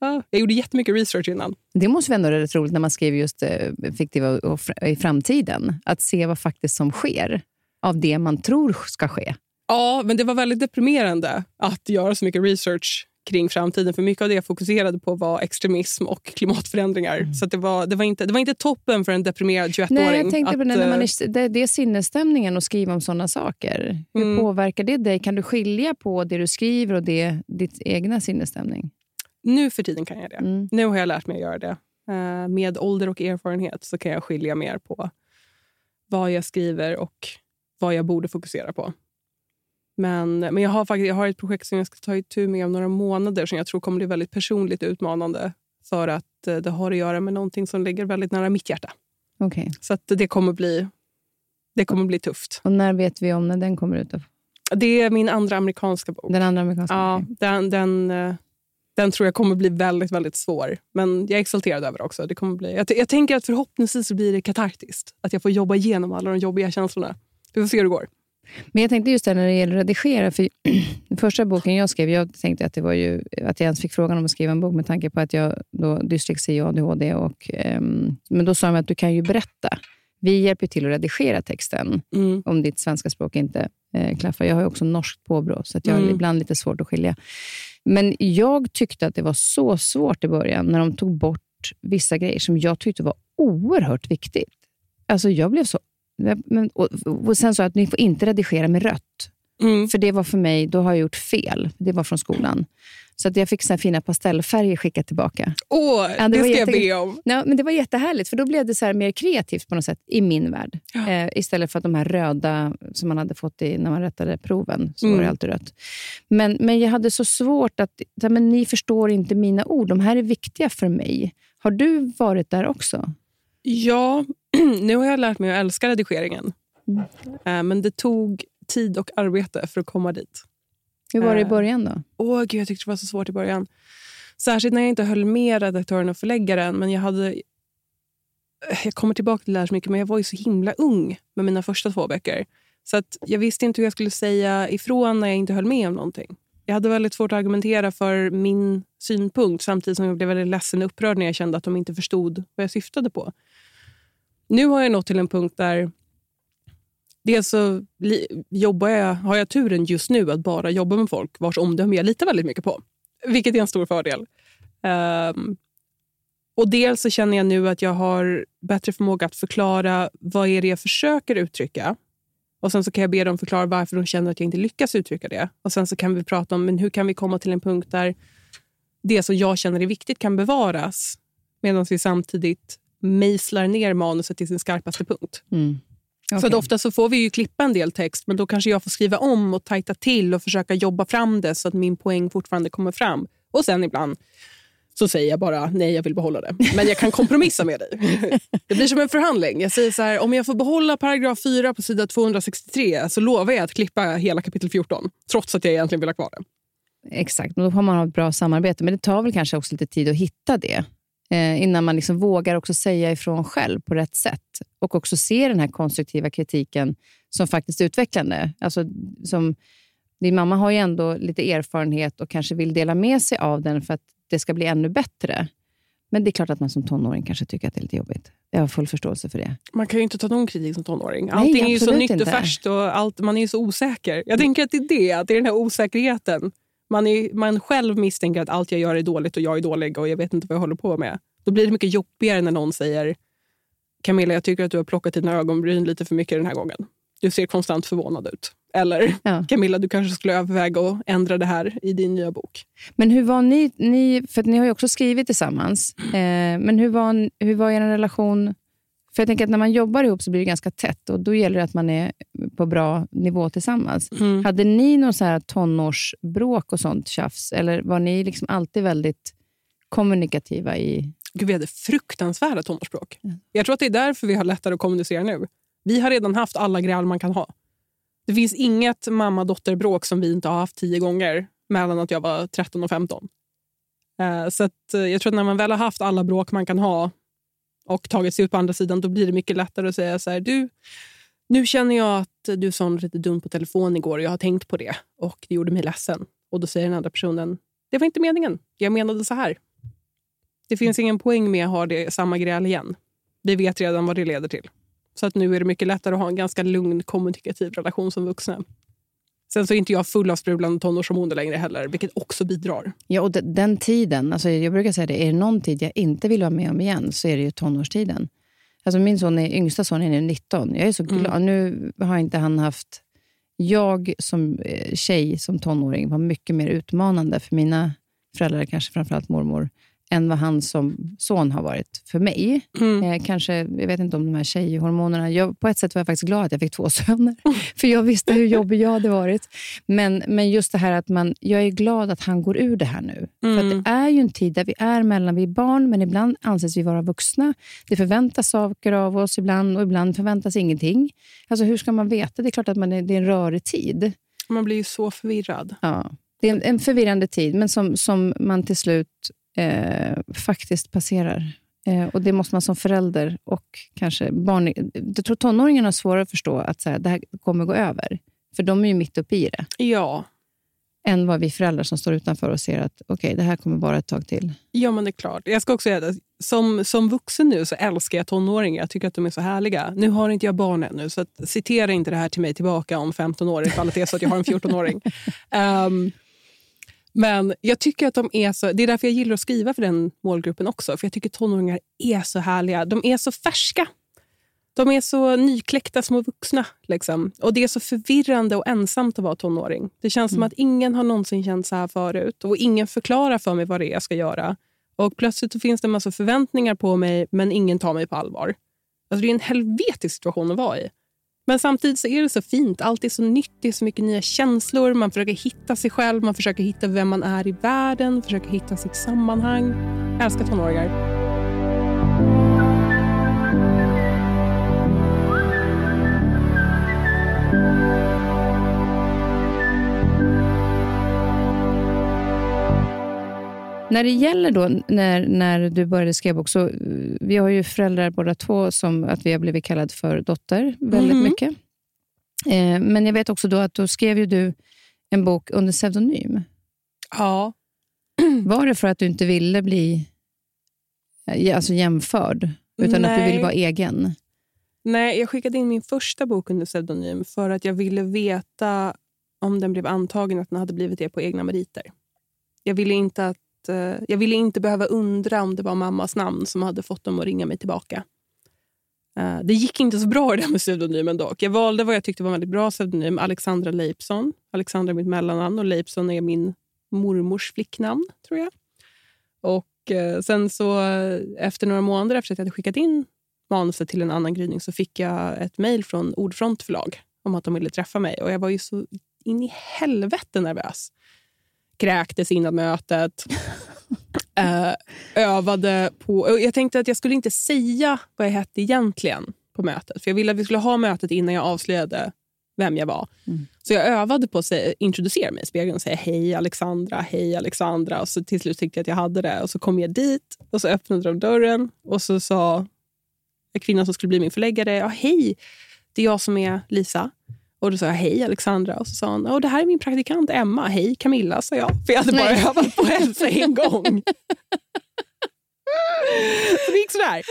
Ja, jag gjorde jättemycket research innan. Det måste ändå vara rätt roligt när man skriver just eh, fiktiva i framtiden. Att se vad faktiskt som sker av det man tror ska ske. Ja, men det var väldigt deprimerande att göra så mycket research kring framtiden. För mycket av det jag fokuserade på var extremism och klimatförändringar. Så att det, var, det, var inte, det var inte toppen för en deprimerad 21-åring. Nej, jag tänkte på det, när man eh, är, det, det är sinnesstämningen att skriva om sådana saker. Hur Mm. påverkar det dig? Kan du skilja på det du skriver och det, ditt egna sinnesstämning? Nu för tiden kan jag det. Mm. Nu har jag lärt mig att göra det. Eh, med ålder och erfarenhet så kan jag skilja mer på vad jag skriver och vad jag borde fokusera på. Men, men jag, har faktiskt, jag har ett projekt som jag ska ta itu med om några månader som jag tror kommer bli väldigt personligt utmanande. För att eh, det har att göra med någonting som ligger väldigt nära mitt hjärta. Okej. Så att det kommer bli, det kommer bli tufft. Och när vet vi om när den kommer ut? Då? Det är min andra amerikanska bok. Den andra amerikanska? Ja, Okej. den, den, eh, den tror jag kommer bli väldigt, väldigt svår. Men jag är exalterad över det också. Det kommer bli, jag, jag tänker att förhoppningsvis blir det katartiskt. Att jag får jobba igenom alla de jobbiga känslorna. Vi får se hur det går. Men jag tänkte just det när det gäller att redigera. För den första boken jag skrev, jag tänkte att det var ju att jag ens fick frågan om att skriva en bok med tanke på att jag då dyslexi och ADHD. Och, ehm, men då sa de att du kan ju berätta Vi hjälper till att redigera texten Mm. om ditt svenska språk inte eh, klaffar. Jag har ju också norskt påbrå, så att jag har Mm. ibland lite svårt att skilja. Men jag tyckte att det var så svårt i början när de tog bort vissa grejer som jag tyckte var oerhört viktigt. Alltså jag blev så... Men, och, och sen så att ni får inte redigera med rött. Mm. För det var för mig, då har jag gjort fel. Det var från skolan. Så att jag fick här fina pastellfärger skickat tillbaka. Åh, Ja, det, det ska jag be om. Ja, men det var jättehärligt, för då blev det så mer kreativt på något sätt i min värld. Ja. Eh, istället för att de här röda som man hade fått i, när man rättade proven, så Mm. var det alltid rött. Men, men jag hade så svårt att... så Men ni förstår inte mina ord. De här är viktiga för mig. Har du varit där också? Ja, nu har jag lärt mig att älska redigeringen. Mm. Eh, Men det tog tid och arbete för att komma dit. Hur var det i Eh. början då? Åh, gud, jag tyckte det var så svårt i början. Särskilt när jag inte höll med redaktören och förläggaren. Men jag hade... Jag kommer tillbaka till det här så mycket, men jag var ju så himla ung med mina första två böcker. Så att jag visste inte hur jag skulle säga ifrån när jag inte höll med om någonting. Jag hade väldigt svårt att argumentera för min synpunkt samtidigt som jag blev väldigt ledsen och upprörd när jag kände att de inte förstod vad jag syftade på. Nu har jag nått till en punkt där Dels så jobbar jag, har jag turen just nu att bara jobba med folk vars omdöme jag litar väldigt mycket på. Vilket är en stor fördel. Um, och Dels så känner jag nu att jag har bättre förmåga att förklara vad är det jag försöker uttrycka. Och Sen så kan jag be dem förklara varför de känner att jag inte lyckas uttrycka det. Och Sen så kan vi prata om men hur kan vi komma till en punkt där det som jag känner är viktigt kan bevaras medan vi samtidigt mejslar ner manuset till sin skarpaste punkt. Mm. Så Okej. att ofta så får vi ju klippa en del text men då kanske jag får skriva om och tajta till och försöka jobba fram det så att min poäng fortfarande kommer fram. Och sen ibland så säger jag bara nej, jag vill behålla det. Men jag kan kompromissa med dig. Det blir som en förhandling. Jag säger så här, om jag får behålla paragraf 4 på sida 263 så lovar jag att klippa hela kapitel 14 trots att jag egentligen vill ha kvar det. Exakt, och då får man ha ett bra samarbete. Men det tar väl kanske också lite tid att hitta det. Eh, innan man liksom vågar också säga ifrån själv på rätt sätt. Och också se den här konstruktiva kritiken som faktiskt utvecklande. Alltså, som, din mamma har ju ändå lite erfarenhet och kanske vill dela med sig av den för att det ska bli ännu bättre. Men det är klart att man som tonåring kanske tycker att det är lite jobbigt. Jag har full förståelse för det. Man kan ju inte ta någon kritik som tonåring. Nej, Allting är ju så nytt och inte. färskt och allt, man är ju så osäker. Jag tänker att det är det, att det är den här osäkerheten. Man, är, man själv misstänker att allt jag gör är dåligt och jag är dålig och jag vet inte vad jag håller på med. Då blir det mycket jobbigare när någon säger Camilla, jag tycker att du har plockat dina ögonbryn lite för mycket den här gången. Du ser konstant förvånad ut. Eller Ja. Camilla, du kanske skulle överväga att ändra det här i din nya bok. Men hur var ni, ni för ni har ju också skrivit tillsammans, eh, men hur var, hur var er relation? För jag tänker att när man jobbar ihop så blir det ganska tätt och då gäller det att man är på bra nivå tillsammans. Hade ni någon så här tonårsbråk och sånt tjafs? Eller var ni liksom alltid väldigt kommunikativa i... Gud, vi hade fruktansvärda tonårsspråk. Jag tror att det är därför vi har lättare att kommunicera nu. Vi har redan haft alla gräl man kan ha. Det finns inget mamma-dotter-bråk som vi inte har haft tio gånger mellan att jag var 13 och 15. Eh, Så eh, jag tror att när man väl har haft alla bråk man kan ha och tagit sig ut på andra sidan, då blir det mycket lättare att säga så här, du, nu känner jag att du sa något lite dumt på telefon igår och jag har tänkt på det och det gjorde mig ledsen. Och då säger den andra personen, det var inte meningen, jag menade så här. Det finns ingen poäng med att ha det, samma gräl igen. Vi vet redan vad det leder till. Så att nu är det mycket lättare att ha en ganska lugn kommunikativ relation som vuxna. Sen så är inte jag full av sprudlande tonårshormoner längre heller, vilket också bidrar. Ja, och de- den tiden, alltså jag brukar säga det, är det någon tid jag inte vill vara med om igen så är det ju tonårstiden. Alltså min son är, yngsta son är nu 19. Jag är så glad. Nu har inte han haft... Jag som eh, tjej, som tonåring, var mycket mer utmanande för mina föräldrar, kanske framförallt mormor, än vad han som son har varit för mig. Eh, kanske, jag vet inte om de här tjejhormonerna. Jag, på ett sätt var jag faktiskt glad att jag fick två söner, för jag visste hur jobbig jag hade varit. Men, men just det här att man, jag är glad att han går ur det här nu. För att det är ju en tid där vi är mellan, vi är barn, men ibland anses vi vara vuxna. Det förväntas saker av oss ibland och ibland förväntas ingenting. Alltså hur ska man veta? Det är klart att man är, det är en rörig tid. Man blir ju så förvirrad. Ja. Det är en, en förvirrande tid, men som, som man till slut eh, faktiskt passerar. Eh, och Det måste man som förälder och kanske barn... Jag tror tonåringarna har svårare att förstå att så här, det här kommer gå över. För de är ju mitt uppe i det. Ja. Än vad vi föräldrar som står utanför och ser att okej, det här kommer vara ett tag till. ja, men det är klart. Jag ska också säga att som, som vuxen nu så älskar jag tonåringar. Jag tycker att de är så härliga. Nu har inte jag barn ännu, så att, citera inte det här till mig tillbaka om 15 år ifall det är så att jag har en 14-åring. um, men jag tycker att de är så... Det är därför jag gillar att skriva för den målgruppen också. För jag tycker tonåringar är så härliga. De är så färska. De är så nykläckta små vuxna. Liksom. Och Det är så förvirrande och ensamt att vara tonåring. Det känns mm. som att ingen har någonsin känt så här förut. Och ingen förklarar för mig vad det är jag ska göra. Och Plötsligt finns det en massa förväntningar på mig, men ingen tar mig på allvar. Alltså, det är en helvetisk situation att vara i. Men samtidigt så är det så fint. Allt är så nytt, det är så mycket nya känslor. Man försöker hitta sig själv, man försöker hitta vem man är i världen, försöker hitta sitt sammanhang. Jag älskar tonåringar. När det gäller då när, när du började skriva bok, så vi har ju föräldrar båda två som att vi har blivit kallade för dotter väldigt mm. mycket. Eh, men jag vet också då att då skrev ju du en bok under pseudonym. Ja. Var det för att du inte ville bli eh, alltså jämförd, utan Nej. att du ville vara egen? Nej, jag skickade in min första bok under pseudonym för att jag ville veta om den blev antagen, att den hade blivit det på egna meriter. Jag ville inte att eh, jag ville inte behöva undra om det var mammas namn som hade fått dem att ringa mig tillbaka. Eh, det gick inte så bra det där med pseudonymen dock. Jag valde vad jag tyckte var en väldigt bra pseudonym, Alexandra Leipson. Alexandra är mitt mellannamn och Leipson är min mormors flicknamn, tror jag. Och eh, sen så eh, efter några månader efter att jag hade skickat in manuset till en annan gryning så fick jag ett mejl från Ordfront förlag om att de ville träffa mig. Och Jag var ju så in i helvete nervös kräktes innan mötet. uh, övade på... Jag tänkte att jag skulle inte säga vad jag hette egentligen på mötet. För Jag ville att vi skulle ha mötet innan jag avslöjade vem jag var. Mm. Så jag övade på att säga, introducera mig i spegeln och säga hej Alexandra, hej Alexandra. Och så till slut tyckte jag att jag hade det. Och Så kom jag dit och så öppnade de dörren och så sa kvinnan som skulle bli min förläggare, ja, hej, det är jag som är Lisa. Och Då sa jag hej Alexandra och så sa hon det här är min praktikant Emma. Hej Camilla, sa jag. För jag hade bara Nej. övat på att hälsa en gång. så det gick sådär.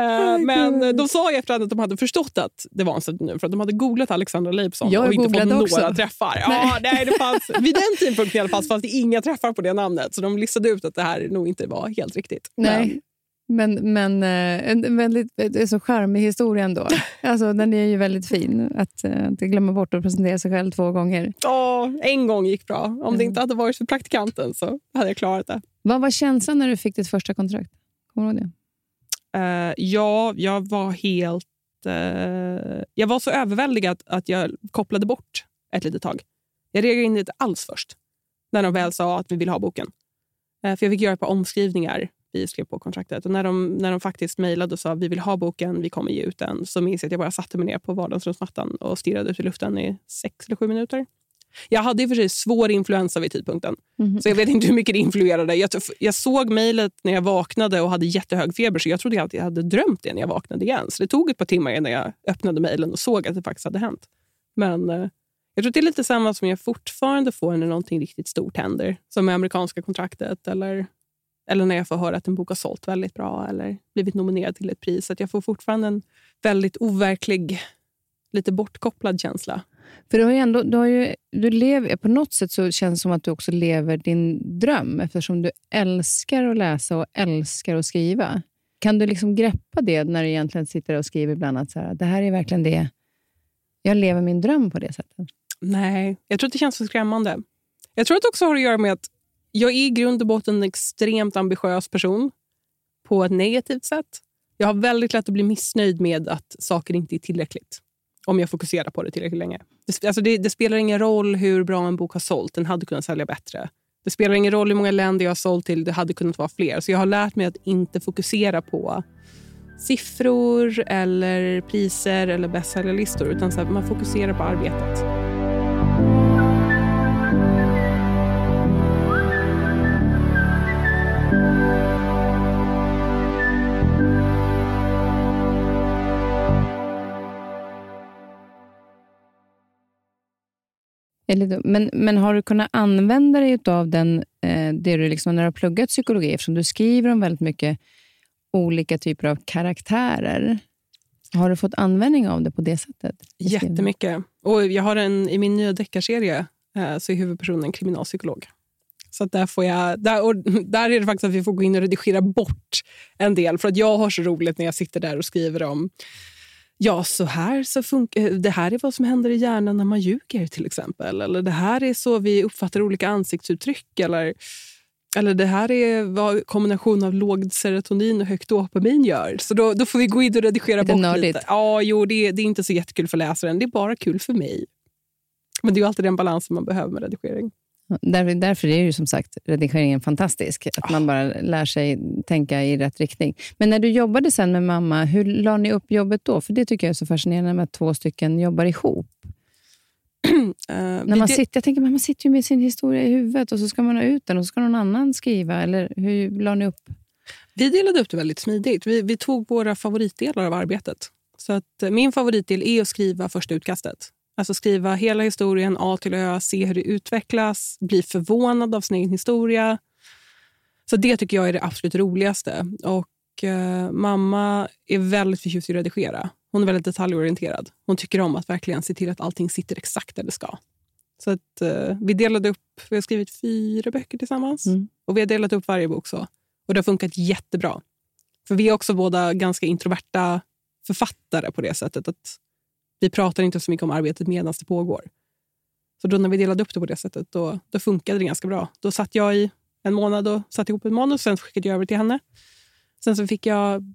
Uh, men de sa i efterhand att de hade förstått att det var en pseudonym för att de hade googlat Alexandra Leibson jag och inte fått också. några träffar. Ja, nej, det fanns, vid den tidpunkten i alla fall fanns det inga träffar på det namnet så de listade ut att det här nog inte var helt riktigt. Nej. Men, men eh, en väldigt så charmig historia ändå. Alltså, den är ju väldigt fin. Att, eh, att glömma bort att presentera sig själv två gånger. Ja, en gång gick bra. Om mm. det inte hade varit för praktikanten så hade jag klarat det. Vad var känslan när du fick ditt första kontrakt? Kommer du ihåg det? Uh, ja, jag var helt... Uh, jag var så överväldigad att jag kopplade bort ett litet tag. Jag reagerade inte alls först när de väl sa att vi vill ha boken. Uh, för Jag fick göra ett par omskrivningar vi skrev på kontraktet. Och när de, när de faktiskt mejlade och sa vi vill ha boken, vi kommer ge ut den, så minns jag att jag bara satte mig ner på vardagsrumsmattan och stirrade ut i luften i sex eller sju minuter. Jag hade i och för sig svår influensa vid tidpunkten, mm. så jag vet inte hur mycket det influerade. Jag, jag såg mejlet när jag vaknade och hade jättehög feber, så jag trodde att jag hade drömt det när jag vaknade igen. Så det tog ett par timmar innan jag öppnade mejlen och såg att det faktiskt hade hänt. Men eh, jag tror att det är lite samma som jag fortfarande får när någonting riktigt stort händer. Som med amerikanska kontraktet eller eller när jag får höra att en bok har sålt väldigt bra eller blivit nominerad till ett pris. Att jag får fortfarande en väldigt overklig, lite bortkopplad känsla. För du har ju ändå, du har ju, du lever, på något sätt så känns det som att du också lever din dröm eftersom du älskar att läsa och älskar att skriva. Kan du liksom greppa det när du egentligen sitter och skriver ibland? Att så här, det här är verkligen det. Jag lever min dröm på det sättet. Nej, jag tror att det känns för skrämmande. Jag tror att det också har att göra med att jag är i grund och botten en extremt ambitiös person på ett negativt sätt. Jag har väldigt lätt att bli missnöjd med att saker inte är tillräckligt om jag fokuserar på det tillräckligt länge. Det, alltså det, det, spelar ingen roll hur bra en bok har sålt. Den hade kunnat sälja bättre. Det spelar ingen roll hur många länder jag har sålt till. Det hade kunnat vara fler. Så jag har lärt mig att inte fokusera på siffror, eller priser eller bästsäljarlistor. Utan så här, man fokuserar på arbetet. Men, men har du kunnat använda dig av den, eh, det du liksom, när du har pluggat psykologi, eftersom du skriver om väldigt mycket olika typer av karaktärer. Har du fått användning av det på det sättet? Jättemycket. Och jag har en, I min nya deckarserie eh, så är huvudpersonen kriminalpsykolog. Så där, får jag, där, och där är det faktiskt att vi får gå in och redigera bort en del. För att jag har så roligt när jag sitter där och skriver om Ja, så här så funkar, det här är vad som händer i hjärnan när man ljuger till exempel. Eller det här är så vi uppfattar olika ansiktsuttryck. Eller, eller det här är vad kombination av lågt serotonin och högt dopamin gör. Så då, då får vi gå in och redigera lite bort nördigt. lite. Ja, jo, det, det är inte så jättekul för läsaren. Det är bara kul för mig. Men det är alltid den balansen man behöver med redigering. Där, därför är ju som sagt redigeringen fantastisk. Att man bara lär sig tänka i rätt riktning. Men när du jobbade sen med mamma, hur la ni upp jobbet då? För det tycker jag är så fascinerande med att två stycken jobbar ihop. uh, när man, sitter, jag tänker, man sitter ju med sin historia i huvudet och så ska man ha ut den och så ska någon annan skriva. Eller hur la ni upp? Vi delade upp det väldigt smidigt. Vi, vi tog våra favoritdelar av arbetet. Så att, eh, min favoritdel är att skriva första utkastet. Alltså skriva hela historien A till Ö, se hur det utvecklas, bli förvånad av sin egen historia. Så det tycker jag är det absolut roligaste. Och eh, Mamma är väldigt förtjust i att redigera. Hon är väldigt detaljorienterad. Hon tycker om att verkligen se till att allting sitter exakt där det ska. Så att, eh, vi delade upp, vi har skrivit fyra böcker tillsammans. Mm. Och vi har delat upp varje bok så. Och det har funkat jättebra. För vi är också båda ganska introverta författare på det sättet. att vi pratar inte så mycket om arbetet medan det pågår. Så då när vi delade upp det på det sättet, då, då funkade det ganska bra. Då satt jag i en månad och satte ihop ett manus, sen skickade jag över till henne. Sen så fick jag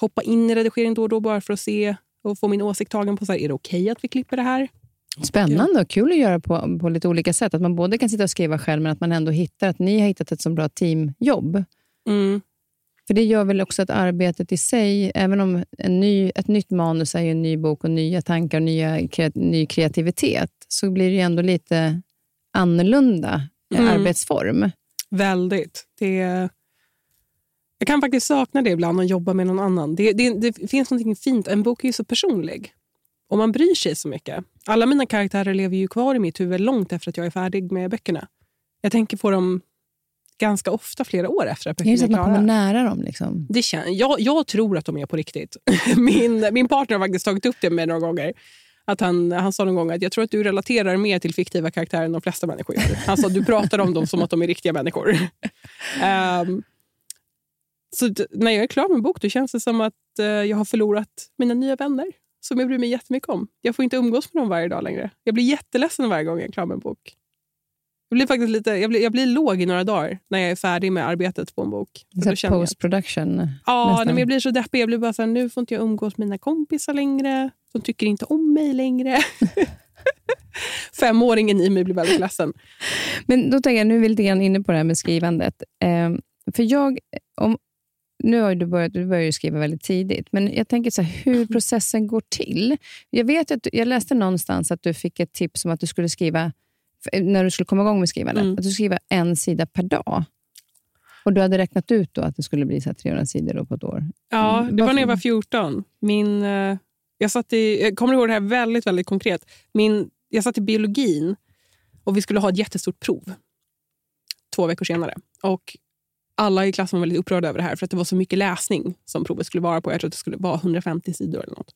hoppa in i redigering då och då bara för att se och få min åsikt tagen på så här, är det okej okay att vi klipper det här. Spännande och kul att göra på, på lite olika sätt. Att man både kan sitta och skriva själv, men att man ändå hittar att ni har hittat ett så bra teamjobb. Mm. För det gör väl också att arbetet i sig, även om en ny, ett nytt manus är en ny bok och nya tankar och nya, ny kreativitet, så blir det ändå lite annorlunda mm. arbetsform. Väldigt. Det, jag kan faktiskt sakna det ibland, att jobba med någon annan. Det, det, det finns något fint. En bok är ju så personlig. Och man bryr sig så mycket. Alla mina karaktärer lever ju kvar i mitt huvud långt efter att jag är färdig med böckerna. Jag tänker på dem ganska ofta flera år efter att böckerna är klara. Man kommer nära dem. Liksom. Det kän, jag, jag tror att de är på riktigt. min, min partner har faktiskt tagit upp det med några gånger. Att han, han sa någon gång att jag tror att du relaterar mer till fiktiva karaktärer än de flesta människor gör. Han sa att du pratar om dem som att de är riktiga människor. um, så när jag är klar med en bok då känns det som att uh, jag har förlorat mina nya vänner som jag bryr mig jättemycket om. Jag får inte umgås med dem varje dag längre. Jag blir jätteledsen varje gång jag är klar med en bok. Jag blir, faktiskt lite, jag, blir, jag blir låg i några dagar när jag är färdig med arbetet på en bok. Post production? Ja, nej, jag blir så deppig. Jag blir bara så här, nu får inte jag umgås med mina kompisar längre. De tycker inte om mig längre. Femåringen i mig blir väldigt ledsen. Men då tänker jag, nu är vi lite grann inne på det här med skrivandet. Eh, för jag, om, nu har du börjat, du började skriva väldigt tidigt, men jag tänker så här, hur processen går till. Jag vet att jag läste någonstans att du fick ett tips om att du skulle skriva när du skulle komma igång med skrivandet, mm. att du skriva en sida per dag. Och Du hade räknat ut då att det skulle bli så 300 sidor på ett år? Ja, mm. det var när jag var 14. Min, eh, jag, satt i, jag kommer ihåg det här väldigt, väldigt konkret. Min, jag satt i biologin och vi skulle ha ett jättestort prov två veckor senare. Och alla i klassen var väldigt upprörda över det här för att det var så mycket läsning som provet skulle vara på. Jag tror att det skulle vara 150 sidor eller något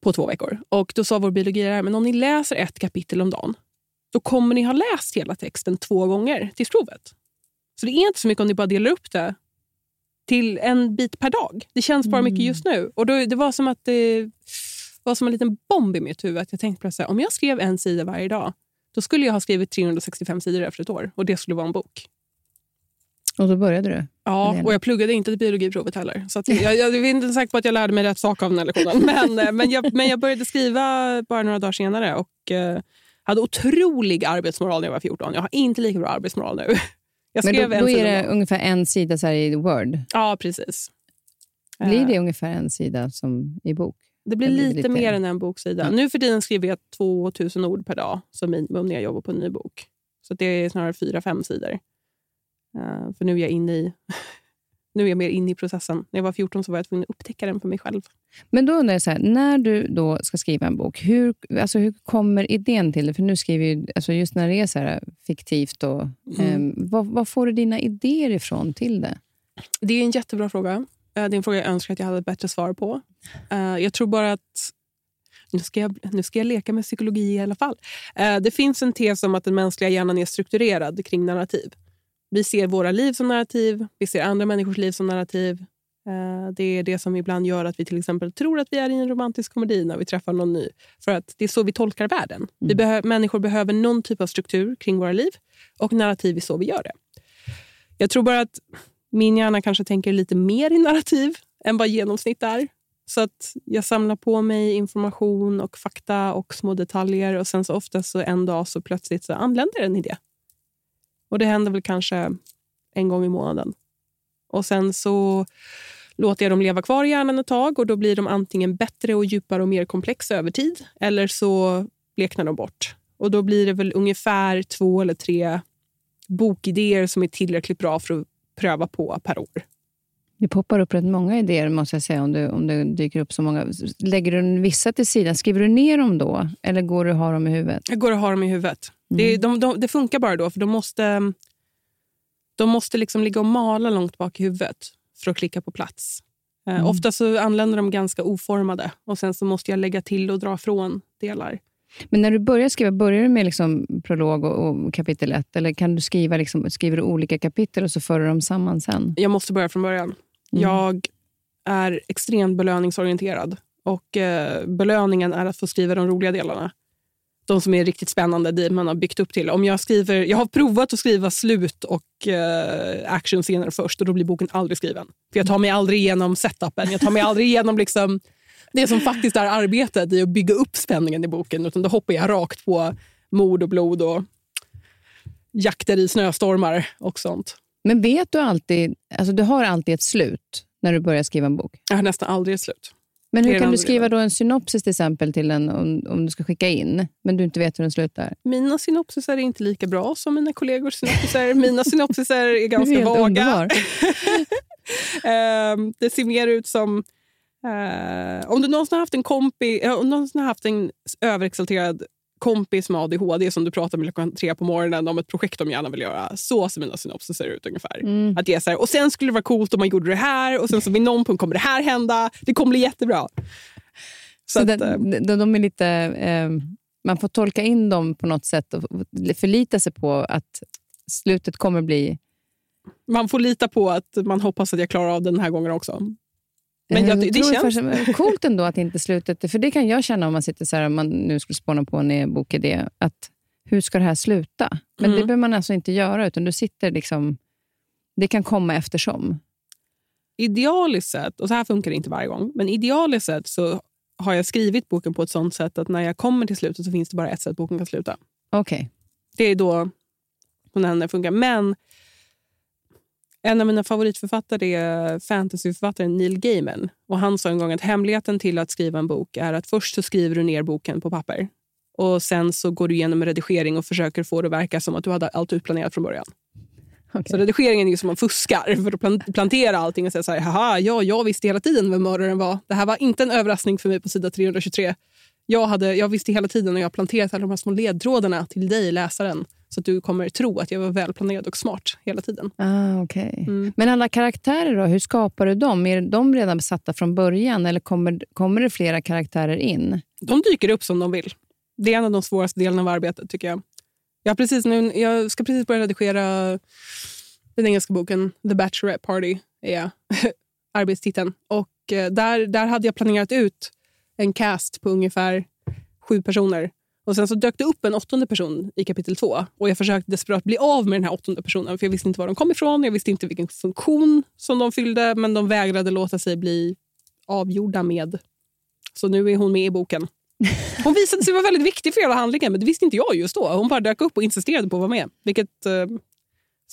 på två veckor. Och Då sa vår biologilärare men om ni läser ett kapitel om dagen då kommer ni ha läst hela texten två gånger till provet. Så det är inte så mycket om ni bara delar upp det till en bit per dag. Det känns bara mm. mycket just nu. Och då, Det var som att det var som en liten bomb i mitt huvud. Att jag tänkte att om jag skrev en sida varje dag, då skulle jag ha skrivit 365 sidor efter ett år. Och det skulle vara en bok. Och då började du? Ja, och jag pluggade inte till biologiprovet heller. Så jag, jag, jag, är inte säker på att jag lärde mig rätt sak av den här lektionen. Men, eh, men, jag, men jag började skriva bara några dagar senare. Och eh, hade otrolig arbetsmoral när jag var 14. Jag har inte lika bra arbetsmoral nu. Jag Men då, då är det ungefär en sida så i Word? Ja, precis. Blir det uh, ungefär en sida som i bok? Det blir, lite, lite, mer än en boksida. Ja. Nu för tiden skriver jag 2000 ord per dag som minimum när jag jobbar på en ny bok. Så det är snarare fyra, fem sidor. Uh, för nu är jag inne i nu är jag mer inne i processen. När jag var 14 så var jag tvungen att upptäcka den för mig själv. Men då undrar jag, så här, när du då ska skriva en bok, hur, alltså hur kommer idén till det? För nu skriver ju, alltså just när det är så här fiktivt, och, mm. eh, vad, vad, får du dina idéer ifrån till det? Det är en jättebra fråga. Eh, Det är en fråga jag önskar att jag hade ett bättre svar på. Eh, Jag tror bara att... Nu ska, jag, nu ska jag leka med psykologi i alla fall. Eh, Det finns en tes om att den mänskliga hjärnan är strukturerad kring narrativ. Vi ser våra liv som narrativ, vi ser andra människors liv som narrativ. Eh, Det är det som ibland gör att vi till exempel tror att vi är i en romantisk komedi när vi träffar någon ny. För att Det är så vi tolkar världen. Vi behö- människor behöver någon typ av struktur kring våra liv och narrativ är så vi gör det. Jag tror bara att min hjärna kanske tänker lite mer i narrativ än vad genomsnitt är. Så att jag samlar på mig information och fakta och små detaljer och sen så ofta så en dag så plötsligt så anländer en idé. Och det händer väl kanske en gång i månaden. Och sen så låter jag dem leva kvar i hjärnan ett tag och då blir de antingen bättre och djupare och mer komplexa över tid eller så bleknar de bort. Och då blir det väl ungefär två eller tre bokidéer som är tillräckligt bra för att pröva på per år. Det poppar upp rätt många idéer måste jag säga om det, om det dyker upp så många. Lägger du vissa till sidan? Skriver du ner dem då? Eller går du och har dem i huvudet? Jag går och har dem i huvudet. Det, de, de, det funkar bara då, för de måste, de måste liksom ligga och mala långt bak i huvudet för att klicka på plats. Eh, Ofta så anländer de ganska oformade och sen så måste jag lägga till och dra från delar. Men när du börjar skriva, börjar du med liksom prolog och, och kapitel 1? Eller kan du skriva liksom, skriver du olika kapitel och så för du dem samman sen? Jag måste börja från början. Jag är extremt belöningsorienterad. Och eh, Belöningen är att få skriva de roliga delarna. De som är riktigt spännande, det man har byggt upp till. Om jag, skriver, jag har provat att skriva slut och eh, actionscener först och då blir boken aldrig skriven. För Jag tar mig aldrig igenom setupen. Jag tar mig aldrig igenom liksom, det som faktiskt är arbetet i att bygga upp spänningen i boken. Utan då hoppar jag rakt på mord och blod och jakter i snöstormar och sånt. Men vet du alltid, alltså du har alltid ett slut när du börjar skriva en bok? Jag har nästan aldrig ett slut. Men hur är kan den du skriva då en synopsis till exempel till en, om, om du ska skicka in, men du inte vet hur den slutar? Mina synopsisar är inte lika bra som mina kollegors synopsisar. Mina synopsisar är är ganska helt vaga. Ehm, det ser mer ut som... eh, om du någonsin har haft en kompi, eh, om du någonsin har haft en överexalterad kompis med ADHD som du pratar med klockan tre på morgonen om ett projekt de gärna vill göra. Så ser mina synopsis ut ungefär. Mm. Att det så här, och sen skulle det vara coolt om man gjorde det här och sen så vid någon punkt kommer det här hända. Det kommer bli jättebra. Så, Så att, den- eh, de, de är lite, eh, man får tolka in dem på något sätt och förlita sig på att slutet kommer bli... man får lita på att man hoppas att jag klarar av den här gången också. Men Eh, jag, det, det tror känns... coolt ändå att inte slutet... För det kan jag känna om man sitter så här, om man nu skulle spåna på en eh, bokidé. Att hur ska det här sluta? Men Mm. det behöver man alltså inte göra, utan du sitter liksom... Det kan komma eftersom. idealiskt sett, och så här funkar det inte varje gång, men idealiskt sett så har jag skrivit boken på ett sånt sätt att när jag kommer till slutet så finns det bara ett sätt boken kan sluta. Okej. Det är då som den funkar. Men en av mina favoritförfattare är fantasyförfattaren Neil Gaiman. Och Han sa en gång att hemligheten till att skriva en bok är att först så skriver du ner boken på papper. Och Sen så går du igenom redigering och försöker få det att verka som att du hade allt utplanerat från början. Okej. Så redigeringen är som man fuskar för att plan- plantera allting och säga så här, haha, ja, jag visste hela tiden vem mördaren var. Det här var inte en överraskning för mig på sida 323. Jag, hade, jag visste hela tiden och jag har planterat alla de här små ledtrådarna till dig, läsaren. Så att du kommer tro att jag var välplanerad och smart hela tiden. Ah, okay. Mm. Men alla karaktärer då, hur skapar du dem? Är de redan besatta från början eller kommer, kommer det flera karaktärer in? De dyker upp som de vill. Det är en av de svåraste delarna av arbetet tycker jag. Jag, precis nu, jag ska precis börja redigera den engelska boken The Bachelorette Party. är arbetstiteln. Och eh, där, där hade jag planerat ut en cast på ungefär sju personer. Och Sen så dök det upp en åttonde person i kapitel två. Och Jag försökte desperat bli av med den här åttonde personen. För Jag visste inte var de kom ifrån, jag visste inte vilken funktion som de fyllde. Men de vägrade låta sig bli avgjorda med. Så nu är hon med i boken. Hon visade sig vara väldigt viktig för hela handlingen, men det visste inte jag just då. Hon bara dök upp och insisterade på att vara med. Vilket eh,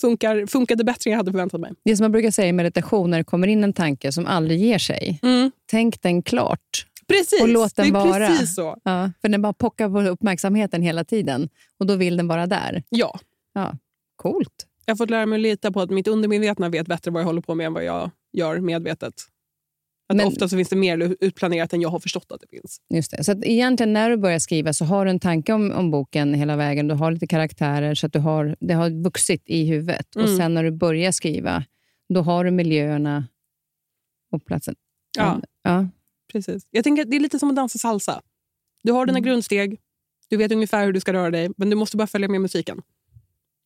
funkar, funkade bättre än jag hade förväntat mig. Det som man brukar säga i meditation när det kommer in en tanke som aldrig ger sig. Tänk den klart. Precis, Och låt den det är vara. precis så. Ja, för den bara pockar på uppmärksamheten hela tiden. Och då vill den vara där. Ja. Ja, coolt. Jag har fått lära mig att lita på att mitt undermedvetna vet bättre vad jag håller på med än vad jag gör medvetet. Att Men- ofta så finns det mer utplanerat än jag har förstått att det finns. Just det. Så att egentligen när du börjar skriva så har du en tanke om, om boken hela vägen. Du har lite karaktärer så att du har, det har vuxit i huvudet. Och Mm. sen när du börjar skriva, Då har du miljöerna och platsen. Ja. ja. Precis. Jag tänker det är lite som att dansa salsa. Du har dina Mm. grundsteg, du vet ungefär hur du ska röra dig, men du måste bara följa med musiken.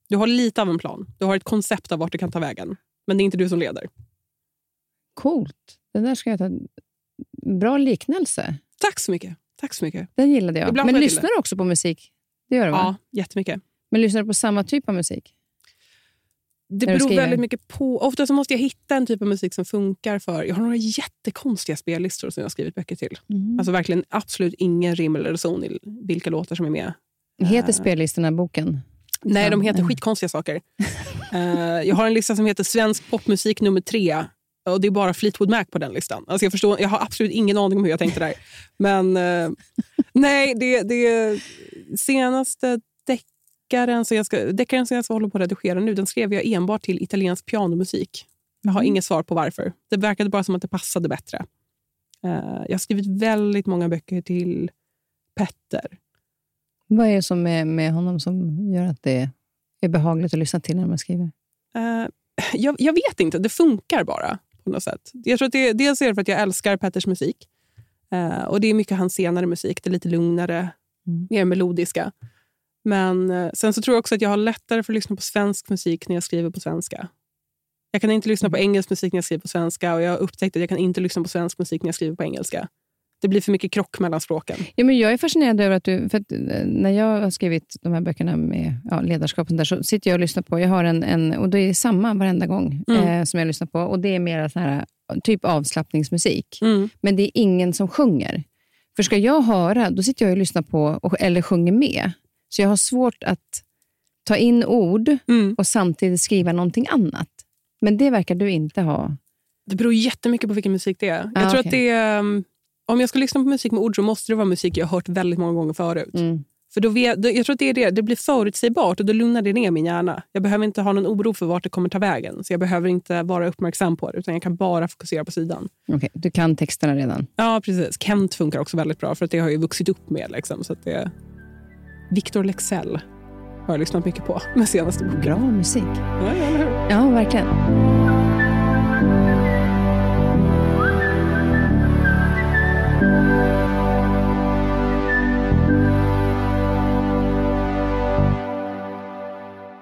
Du har lite av en plan. Du har ett koncept av vart du kan ta vägen. Men det är inte du som leder. Coolt. Det där ska jag ta... Bra liknelse. Tack så mycket. Tack så mycket. Den gillade jag. Ibland Men jag lyssnar du också på musik? Det gör du va? Ja, jättemycket. Men lyssnar du på samma typ av musik? Det beror väldigt mycket på. Ofta så måste jag hitta en typ av musik som funkar för... Jag har några jättekonstiga spellistor som jag har skrivit böcker till. Mm. Alltså verkligen absolut ingen rim eller reson i vilka låtar som är med. Heter Eh, spellistorna boken? Nej, de heter mm. skitkonstiga saker. Eh, jag har en lista som heter Svensk popmusik nummer tre. Och Det är bara Fleetwood Mac på den listan. Alltså jag, förstår, jag har absolut ingen aning om hur jag tänkte där. Men eh, nej, det, det senaste deckaren som, jag ska, deckaren som jag ska hålla på att redigera nu, den skrev jag enbart till italiensk pianomusik. Jag har Mm. inget svar på varför. Det verkade bara som att det passade bättre. Eh, jag har skrivit väldigt många böcker till Petter. Vad är det som är med honom som gör att det är behagligt att lyssna till när man skriver? Eh, jag, jag vet inte, det funkar bara på något sätt. Jag tror att det, dels är det för att jag älskar Petters musik. Eh, och Det är mycket hans senare musik. Det är lite lugnare, Mm. mer melodiska. Men eh, sen så tror jag också att jag har lättare för att lyssna på svensk musik när jag skriver på svenska. Jag kan inte lyssna på engelsk musik när jag skriver på svenska och jag har upptäckt att jag kan inte lyssna på svensk musik när jag skriver på engelska. Det blir för mycket krock mellan språken. Ja, men jag är fascinerad över att du... För att eh, när jag har skrivit de här böckerna med ja, ledarskap där, så sitter jag och lyssnar på... Jag har en, en och det är samma varenda gång Mm. eh, som jag lyssnar på. Och Det är mer så här, typ avslappningsmusik. Mm. Men det är ingen som sjunger. För ska jag höra, då sitter jag och lyssnar på eller sjunger med. Så jag har svårt att ta in ord Mm. och samtidigt skriva någonting annat. Men det verkar du inte ha. Det beror jättemycket på vilken musik det är. Jag Ah, tror okej. att det är, um, om jag ska lyssna på musik med ord så måste det vara musik jag har hört väldigt många gånger förut. Mm. För då vet, då, jag tror att det är det. Det blir förutsägbart och då lugnar det ner min hjärna. Jag behöver inte ha någon oro för vart det kommer ta vägen. Så jag behöver inte vara uppmärksam på det, utan jag kan bara fokusera på sidan. Okej, du kan texterna redan. Ja, precis. Kent funkar också väldigt bra, för att det har jag ju vuxit upp med. Liksom, så att det, Victor Lexell har jag lyssnat mycket på med senaste boken. Bra musik. Ja, eller hur? Ja, verkligen.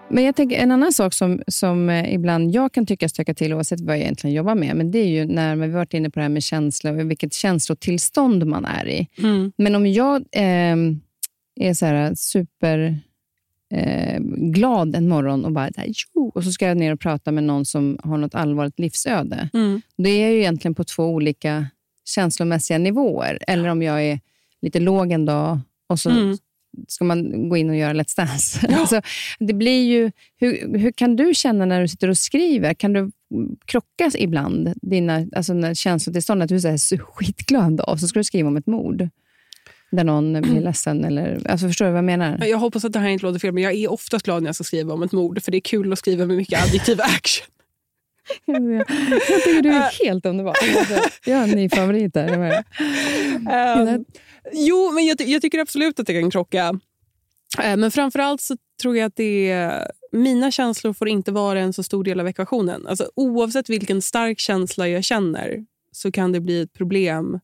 Men jag tänker, en annan sak som, som eh, ibland jag kan tycka stökar till, oavsett vad jag egentligen jobbar med, men det är ju när vi varit inne på det här med känslor och vilket känslotillstånd man är i. Mm. Men om jag eh, är så här super eh, glad en morgon och bara jo, och så ska jag ner och prata med någon som har något allvarligt livsöde. Mm. Det är ju egentligen på två olika känslomässiga nivåer. Eller om jag är lite låg en dag och så Mm. ska man gå in och göra Let's Dance. Ja. alltså, det blir ju, hur, hur kan du känna när du sitter och skriver? Kan du krocka ibland dina alltså när känslotillstånd? Att du är så här skitglad en dag och så ska du skriva om ett mord där någon blir ledsen. Eller, alltså, förstår du vad jag menar? Jag hoppas att det här inte låter fel, men jag är oftast glad när jag ska skriva om ett mord. För det är kul att skriva med mycket adjektiv action. Jag tycker du är helt underbar. Alltså, Jag har en ny favorit där. Ehm, jo, men jag, jag tycker absolut att det kan krocka. Eh, men framförallt så tror jag att det är, mina känslor får inte vara en så stor del av ekvationen. Alltså, oavsett vilken stark känsla jag känner så kan det bli ett problem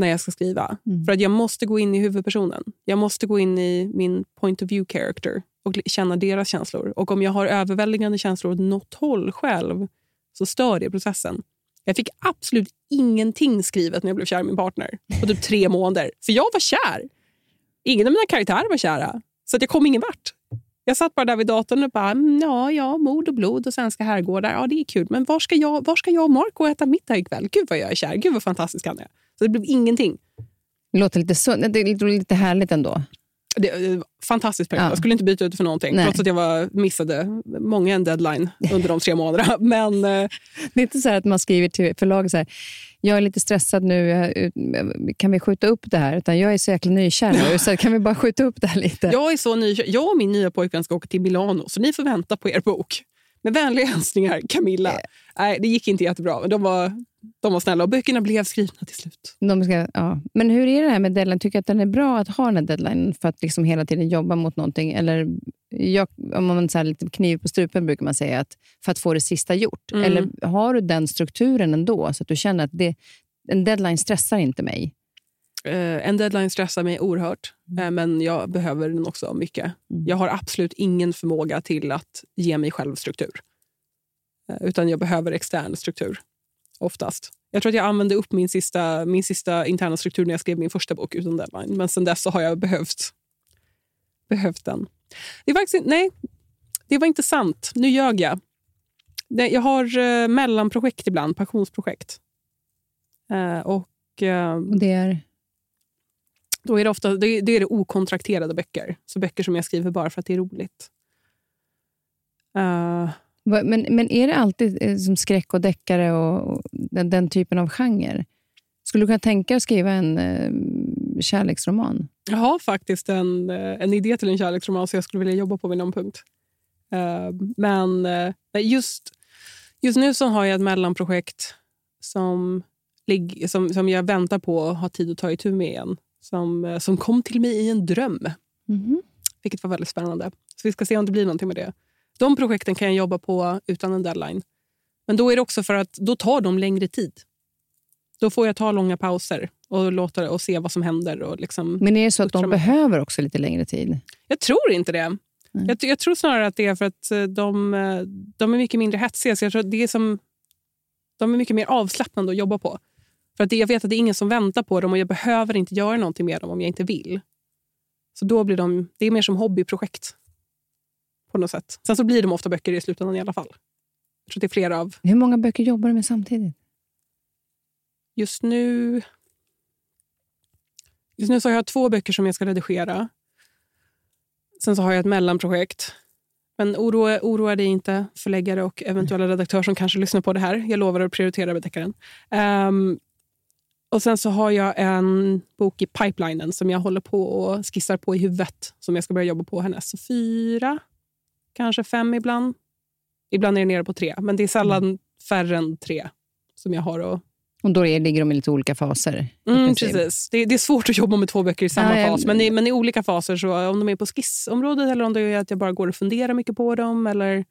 när jag ska skriva. Mm. För att jag måste gå in i huvudpersonen. Jag måste gå in i min point of view character och känna deras känslor. Och om jag har överväldigande känslor åt något håll själv så stör det processen. Jag fick absolut ingenting skrivet när jag blev kär i min partner på typ tre månader. För jag var kär. Ingen av mina karaktärer var kära. Så att jag kom ingen vart. Jag satt bara där vid datorn och bara, "Mm, ja, ja, mord och blod och svenska herrgårdar. Ja, det är kul. Men var ska jag, var ska jag och Marco äta middag ikväll? Gud vad jag är kär. Gud vad fantastisk han är. Så det blev ingenting. Det låter lite, sunt, det är lite, härligt ändå. Det, det var fantastiskt period. Ja. Jag skulle inte byta ut för någonting. Nej. Trots att jag var, missade många en deadline under de tre månaderna. Men eh, Det är inte så här att man skriver till förlaget så här, jag är lite stressad nu, jag- kan vi skjuta upp det här? Utan jag är så jäkla nykär nu, så kan vi bara skjuta upp det här lite? jag är så ny. Jag och min nya pojkvän ska åka till Milano, så ni får vänta på er bok. Med vänliga hälsningar, Camilla. Nej, det gick inte jättebra, de var, de var snälla och böckerna blev skrivna till slut. De ska, ja. Men hur är det här med deadline? Tycker du att den är bra att ha den här deadline för att liksom hela tiden jobba mot någonting? Eller jag, om man så här, lite kniv på strupen brukar man säga, att för att få det sista gjort. Mm. Eller har du den strukturen ändå, så att du känner att det, en deadline stressar inte mig? Eh, en deadline stressar mig oerhört, eh, men jag behöver den också mycket. Mm. Jag har absolut ingen förmåga till att ge mig själv struktur. Eh, utan jag behöver extern struktur, oftast. Jag tror att jag använde upp min sista, min sista interna struktur när jag skrev min första bok utan deadline. Men sen dess så har jag behövt, behövt den. Det, är faktiskt, nej, det var inte sant. Nu ljög jag. Nej, Jag har eh, mellanprojekt ibland, passionsprojekt. Eh, och... Eh, Och det är... då är det ofta det, det är det okontrakterade böcker. Så böcker som jag skriver bara för att det är roligt. Va- Men, men är det alltid eh, som skräck och deckare och, och den, den typen av genre? Skulle du kunna tänka dig att skriva en eh, kärleksroman? jag har faktiskt en, eh, en idé till en kärleksroman som jag skulle vilja jobba på vid någon punkt. Eh, men nej, just, just nu så har jag ett mellanprojekt som, ligg, som, som jag väntar på att ha tid att ta itu med igen. Som, som kom till mig i en dröm. Mhm. Vilket var väldigt spännande. Så vi ska se om det blir någonting med det. De projekten kan jag jobba på utan en deadline. Men då är det också för att då tar de längre tid. Då får jag ta långa pauser och låta och se vad som händer. Och liksom, Men är det så att de behöver också lite längre tid? jag tror inte det. Mm. Jag, jag tror snarare att det är för att eh, de, eh, de är mycket mindre hetsiga. Så jag tror det är som, de är mycket mer avslappnande att jobba på. För att jag vet att det är ingen som väntar på dem och jag behöver inte göra någonting med dem om jag inte vill. Så då blir de, det är mer som hobbyprojekt. På något sätt. Sen så blir de ofta böcker i slutändan i alla fall. Jag tror det är flera av Hur många böcker jobbar du med samtidigt? Just nu... Just nu så har jag två böcker som jag ska redigera. Sen så har jag ett mellanprojekt. Men oroa, oroa dig inte, förläggare och eventuella redaktör som kanske lyssnar på det här. Jag lovar att prioritera bedeckaren. Um, och sen så har jag en bok i pipelinen som jag håller på och skissar på i huvudet. Som jag ska börja jobba på härnäst. Så fyra, kanske fem ibland. Ibland är det nere på tre, men det är sällan färre än tre som jag har att Och då är, ligger de i lite olika faser? Mm, precis. Det, det är svårt att jobba med två böcker i samma jag- fas. Men i, men i olika faser, så om de är på skissområdet eller om det är att jag bara går och funderar mycket på dem eller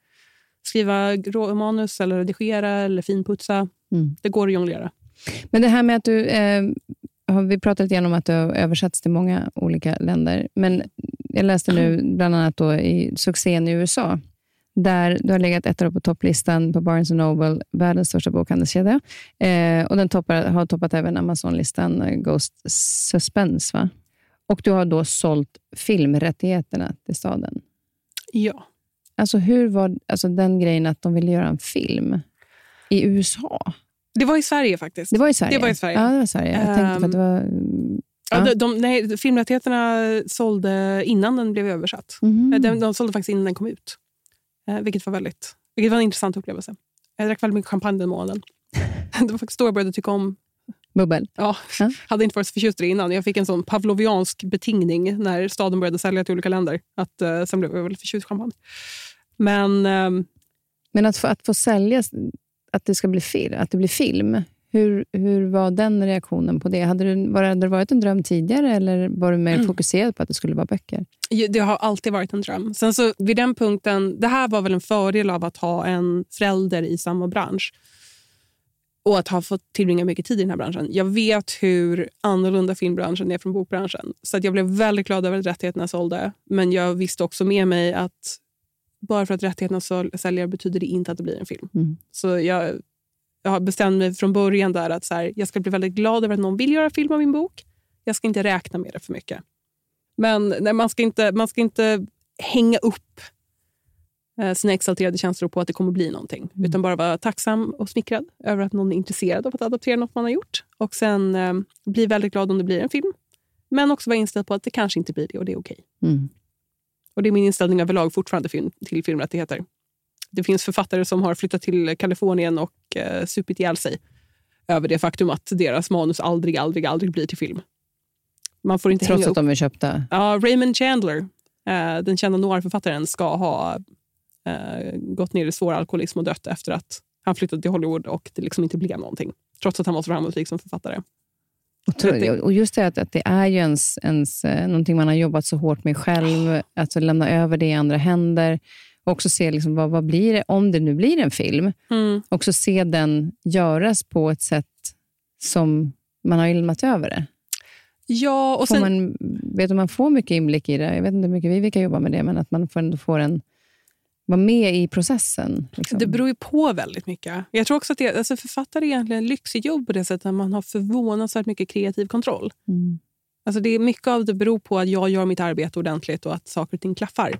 skriva manus eller redigera eller finputsa. Mm. Det går att jonglera. Men det här med att du... Eh, har vi pratat lite om att du har översatts till många olika länder. Men jag läste nu bland annat då i succén i USA, där du har legat etta på topplistan på Barnes Noble, världens största bokhandelskedja. Eh, och den toppar, har toppat även Amazon-listan eh, Ghost Suspense. Va? Och du har då sålt filmrättigheterna till staden. Ja. Alltså hur var alltså den grejen att de ville göra en film i USA? Det var i Sverige faktiskt. Det var i Sverige? Det var i Sverige. Ja, det var i Sverige. Jag tänkte för att det var... Ja, ja. de, de, nej, filmrättigheterna sålde innan den blev översatt. Eh, De, de sålde faktiskt innan den kom ut. Eh, vilket, var väldigt, vilket var en intressant upplevelse. Jag drack väldigt mycket champagne den månaden. det var faktiskt då jag började tycka om Bubbel. Ja, Ja. hade inte varit så förtjust i det innan. Jag fick en sån pavloviansk betingning när staden började sälja till olika länder. Att, uh, sen blev jag väldigt förtjust i champagne. Men ehm, Men att få, att få sälja, att det ska bli film, att det blir film, hur, hur var den reaktionen på det? Hade, du, var, hade det varit en dröm tidigare eller var du mer Mm. fokuserad på att det skulle vara böcker? det har alltid varit en dröm. Sen så vid den punkten, det här var väl en fördel av att ha en förälder i samma bransch. Och att ha fått tillbringa mycket tid i den här branschen. Jag vet hur annorlunda filmbranschen är från bokbranschen. Så att jag blev väldigt glad över att rättigheterna sålde. Men jag visste också med mig att bara för att rättigheterna säljer betyder det inte att det blir en film. Mm. Så jag, jag har bestämt mig från början där att så här, jag ska bli väldigt glad över att någon vill göra film av min bok. Jag ska inte räkna med det för mycket. Men nej, man, ska inte, man ska inte hänga upp eh, sina exalterade känslor på att det kommer bli någonting. Mm. Utan bara vara tacksam och smickrad över att någon är intresserad av att adaptera något man har gjort. Och sen eh, bli väldigt glad om det blir en film. Men också vara inställd på att det kanske inte blir det och det är okej. Mm. Och Det är min inställning överlag fortfarande film, till filmrättigheter. Det finns författare som har flyttat till Kalifornien och eh, supit ihjäl sig över det faktum att deras manus aldrig, aldrig, aldrig blir till film. Man får inte Trots att upp. de är köpta? Ja, Raymond Chandler, eh, den kända noirförfattaren, ska ha eh, gått ner i svår alkoholism och dött efter att han flyttade till Hollywood och det liksom inte blev någonting. Trots att han var så framgångsrik som författare. Otroligt. Och just det att, att det är ju ens, ens, eh, någonting man har jobbat så hårt med själv, att lämna över det i andra händer. Och också se liksom, vad, vad blir det, om det nu blir en film, Mm. också se den göras på ett sätt som man har ju lämnat över det. Ja, och Får sen, man, vet du, man får mycket inblick i det. Jag vet inte hur mycket vi kan jobba med det, men att man får, får en, vara med i processen. Liksom. det beror ju på väldigt mycket. Jag tror också att det, alltså författare är egentligen lyxigt jobb på det sättet att man har förvånansvärt mycket kreativ kontroll. Mm. Alltså det är mycket av det beror på att jag gör mitt arbete ordentligt och att saker och ting klaffar.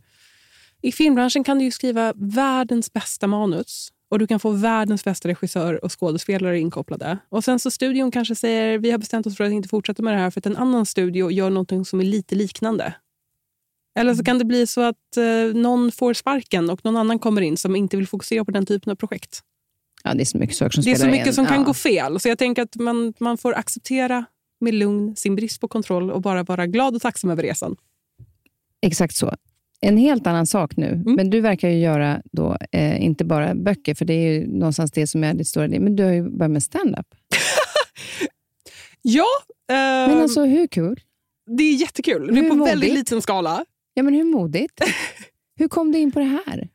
I filmbranschen kan du ju skriva världens bästa manus och du kan få världens bästa regissör och skådespelare inkopplade. Och sen så studion kanske säger vi har bestämt oss för att inte fortsätta med det här för att en annan studio gör någonting som är lite liknande. Eller så kan det bli så att eh, någon får sparken och någon annan kommer in som inte vill fokusera på den typen av projekt. Ja, det är så mycket saker som Det är så mycket in. som kan ja. gå fel. Så jag tänker att man, man får acceptera med lugn sin brist på kontroll och bara vara glad och tacksam över resan. Exakt så. En helt annan sak nu, Mm. men du verkar ju göra då, eh, inte bara böcker, för det är ju någonstans det som är ditt stora del, men du har ju börjat med stand-up. Ja, eh, Men alltså, hur kul? det är jättekul. Det är på väldigt modigt? liten skala. Ja, men hur modigt? hur kom du in på det här?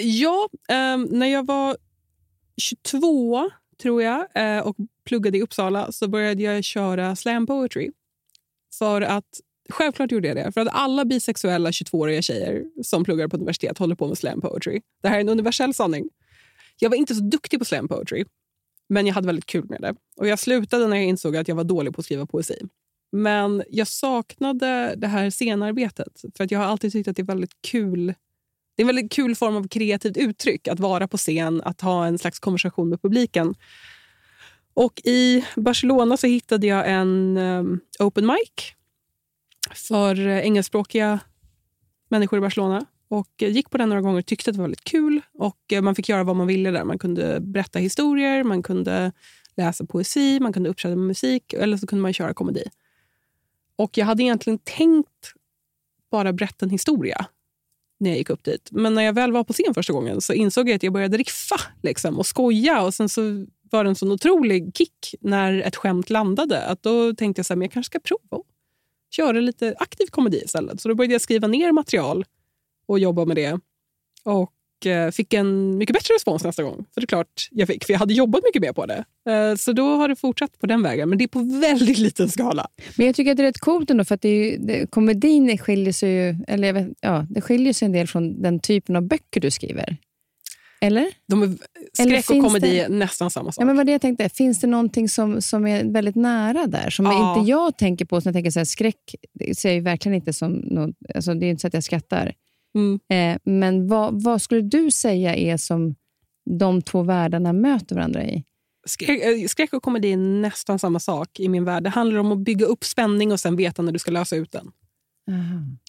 Ja, ehm, när jag var 22 tror jag eh, och pluggade i Uppsala så började jag köra slam poetry. För att, självklart gjorde jag det. För att alla bisexuella 22-åriga tjejer som pluggar på universitet håller på med slam poetry. Det här är en universell sanning. Jag var inte så duktig på slam poetry, men jag hade väldigt kul med det. Och Jag slutade när jag insåg att jag var dålig på att skriva poesi. Men jag saknade det här scenarbetet. För att jag har alltid tyckt att det är väldigt kul det är en väldigt kul form av kreativt uttryck att vara på scen, att ha en slags konversation med publiken. Och I Barcelona så hittade jag en um, open mic för eh, engelskspråkiga människor i Barcelona. Och eh, gick på den några gånger och tyckte att det var väldigt kul. Och eh, Man fick göra vad man ville där. Man kunde berätta historier, man kunde läsa poesi, man kunde uppträda med musik eller så kunde man köra komedi. Och Jag hade egentligen tänkt bara berätta en historia när jag gick upp dit. Men när jag väl var på scen första gången så insåg jag att jag började riffa liksom, och skoja. Och sen så var det en sån otrolig kick när ett skämt landade. Att då tänkte jag så här, men jag kanske ska prova att köra lite aktiv komedi istället. Så då började jag skriva ner material och jobba med det. Och eh, fick en mycket bättre respons nästa gång. För det är klart jag fick, för jag hade jobbat mycket mer på det. Eh, så då har det fortsatt på den vägen. Men det är på väldigt liten skala. Men jag tycker att det är rätt coolt ändå, för att det är ju, det, komedin skiljer sig ju, eller jag vet, ja, det skiljer sig en del från den typen av böcker du skriver. Eller? De är, Eller skräck och finns komedi det- är nästan samma sak. Ja, men vad det jag tänkte, finns det någonting som, som är väldigt nära där? Som Ja. inte jag tänker på, som jag tänker så här, skräck ser jag verkligen inte som något, alltså det är inte så att jag skrattar. Mm. Eh, men vad, vad skulle du säga är som de två världarna möter varandra i? Skräck, eh, skräck och komedi är nästan samma sak i min värld. Det handlar om att bygga upp spänning och sen veta när du ska lösa ut den.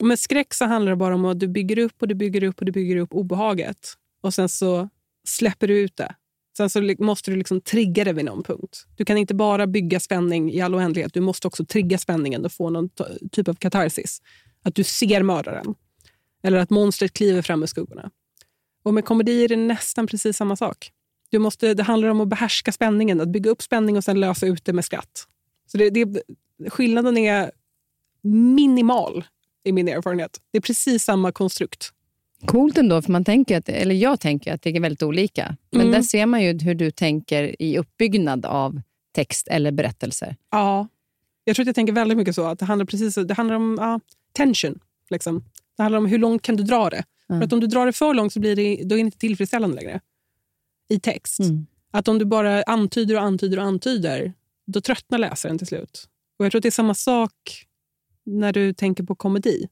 Med skräck så handlar det bara om att du bygger upp och du bygger upp och du bygger upp obehaget. Och sen så släpper du ut det. Sen så måste du liksom trigga det vid någon punkt. Du kan inte bara bygga spänning i all oändlighet. Du måste också trigga spänningen och få någon typ av katarsis. Att du ser mördaren. Eller att monstret kliver fram ur skuggorna. Och med komedi är det nästan precis samma sak. Du måste, det handlar om att behärska spänningen, att bygga upp spänning och sen lösa ut det med skratt. Så det, det, skillnaden är minimal i min erfarenhet. Det är precis samma konstrukt. Coolt ändå, för man tänker att, eller jag tänker att det är väldigt olika. Men Mm. där ser man ju hur du tänker i uppbyggnad av text eller berättelse. Ja. Jag tror att jag tänker väldigt mycket så. Att det handlar, precis, det handlar om ja, tension. Liksom. Det handlar om hur långt kan du dra det. Mm. För att om du drar det för långt så blir det, då är det inte tillfredsställande längre i text. Mm. Att om du bara antyder och antyder och antyder, då tröttnar läsaren till slut. Och Jag tror att det är samma sak när du tänker på komedi.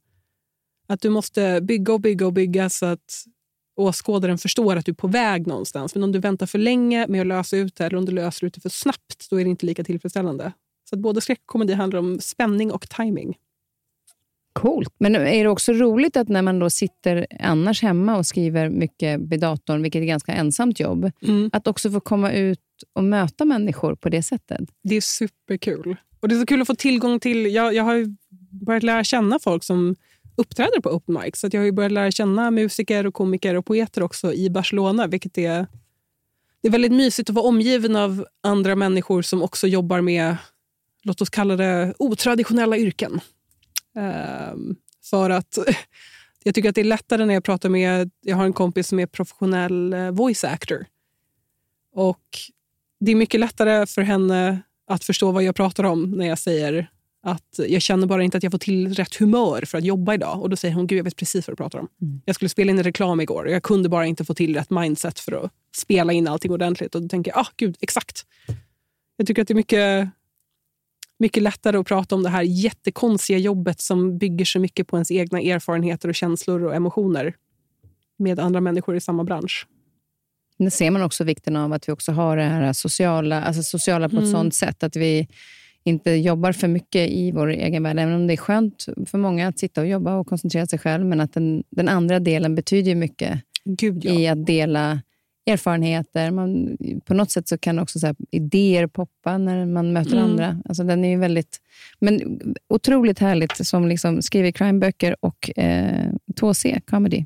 Att du måste bygga och bygga och bygga så att åskådaren förstår att du är på väg någonstans. Men om du väntar för länge med att lösa ut det eller om du löser ut det för snabbt, då är det inte lika tillfredsställande. Så att både skräck och komedi handlar om spänning och timing. Coolt. Men är det också roligt att när man då sitter annars hemma och skriver mycket vid datorn, vilket är ett ganska ensamt jobb, att också få komma ut och möta människor på det sättet? Det är superkul. Och det är så kul att få tillgång till... Jag, jag har börjat lära känna folk som uppträder på open mic. Så att jag har ju börjat lära känna musiker, och komiker och poeter också i Barcelona. Vilket är, det är väldigt mysigt att vara omgiven av andra människor som också jobbar med, låt oss kalla det, otraditionella yrken. Um, för att jag tycker att det är lättare när jag pratar med, jag har en kompis som är professionell eh, voice actor. Och det är mycket lättare för henne att förstå vad jag pratar om när jag säger att jag känner bara inte att jag får till rätt humör för att jobba idag. Och Då säger hon, gud jag vet precis vad du pratar om. Mm. Jag skulle spela in en reklam igår och jag kunde bara inte få till rätt mindset för att spela in allting ordentligt. Och då tänker jag, ah, gud, exakt. Jag tycker att det är mycket, mycket lättare att prata om det här jättekonstiga jobbet som bygger så mycket på ens egna erfarenheter och känslor och emotioner med andra människor i samma bransch. Det ser man också vikten av att vi också har det här sociala, alltså sociala på ett mm. sånt sätt att vi inte jobbar för mycket i vår egen värld. Även om det är skönt för många att sitta och jobba och koncentrera sig själv. Men att den, den andra delen betyder mycket Gud, ja. i att dela erfarenheter. Man, på något sätt så kan också så idéer poppa när man möter mm. andra. Alltså den är väldigt, men otroligt härligt som liksom skriver crimeböcker och eh, 2C, comedy.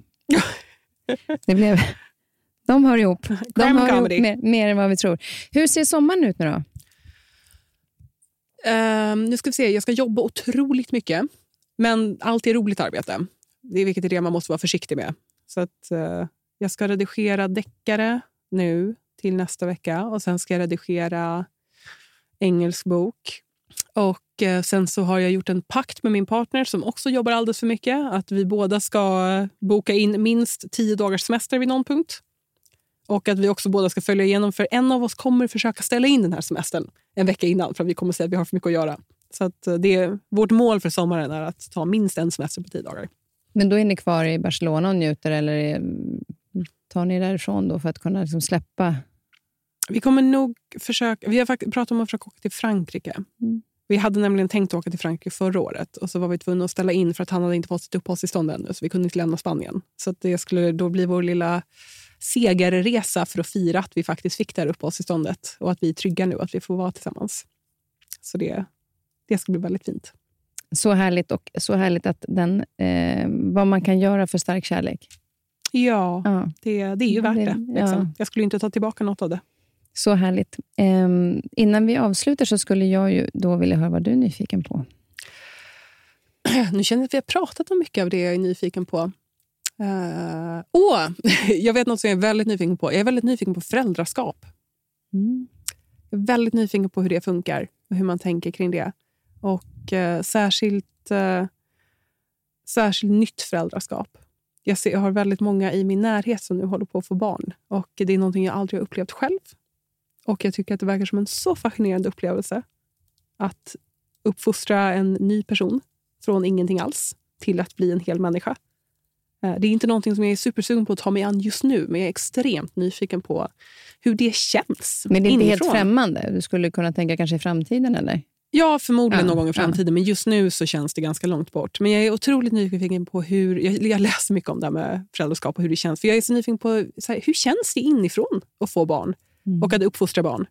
det blev, de hör ihop. De hör ihop mer, mer, än vad vi tror. Hur ser sommaren ut nu då? Um, nu ska vi se, jag ska jobba otroligt mycket. Men allt är roligt arbete. Det är vilket är det man måste vara försiktig med. Så att, uh, jag ska redigera deckare nu till nästa vecka och sen ska jag redigera engelsk bok. Och uh, Sen så har jag gjort en pakt med min partner som också jobbar alldeles för mycket. Att vi båda ska boka in minst tio dagars semester vid någon punkt. Och att vi också båda ska följa igenom, för en av oss kommer försöka ställa in den här semestern en vecka innan, för vi kommer säga att vi har för mycket att göra. Så att eh, det är, vårt mål för sommaren är att ta minst en semester på tio dagar. Men då är ni kvar i Barcelona och njuter, eller tar ni därifrån då för att kunna liksom släppa? Vi kommer nog försöka... Vi har pratat om att försöka åka till Frankrike. Mm. Vi hade nämligen tänkt åka till Frankrike förra året och så var vi tvungna att ställa in för att han hade inte fått sitt uppehållstillstånd ännu, så vi kunde inte lämna Spanien. Så det skulle då bli vår lilla segerresa för att fira att vi faktiskt fick det här uppehållstillståndet och att vi är trygga nu att vi får vara tillsammans. Så det, det ska bli väldigt fint. Så härligt och så härligt att den, eh, vad man kan göra för stark kärlek. Ja, ja. Det, det är ju värt det. det liksom. ja. Jag skulle inte ta tillbaka något av det. Så härligt. Eh, innan vi avslutar så skulle jag ju då vilja höra vad du är nyfiken på. Nu känner jag att vi har pratat om mycket av det jag är nyfiken på. Uh, oh, jag vet något som jag är väldigt nyfiken på. Jag är väldigt nyfiken på föräldraskap. Mm. Jag är väldigt nyfiken på hur det funkar och hur man tänker kring det. Och uh, särskilt, uh, särskilt nytt föräldraskap. Jag, ser, jag har väldigt många i min närhet som nu håller på att få barn. Och Det är någonting jag aldrig har upplevt själv. Och Jag tycker att det verkar som en så fascinerande upplevelse att uppfostra en ny person från ingenting alls till att bli en hel människa. Eh, det är inte någonting som jag är supersugen på att ta mig an just nu, men jag är extremt nyfiken på hur det känns. Men det är inte inifrån. helt främmande? Du skulle kunna tänka kanske i framtiden? eller? Ja, förmodligen ja, någon gång i framtiden. Ja. Men just nu så känns det ganska långt bort. Men jag är otroligt nyfiken på hur... Jag, jag läser mycket om det här med föräldraskap och hur det känns. För Jag är så nyfiken på här, hur känns det inifrån att få barn mm. och att uppfostra barn.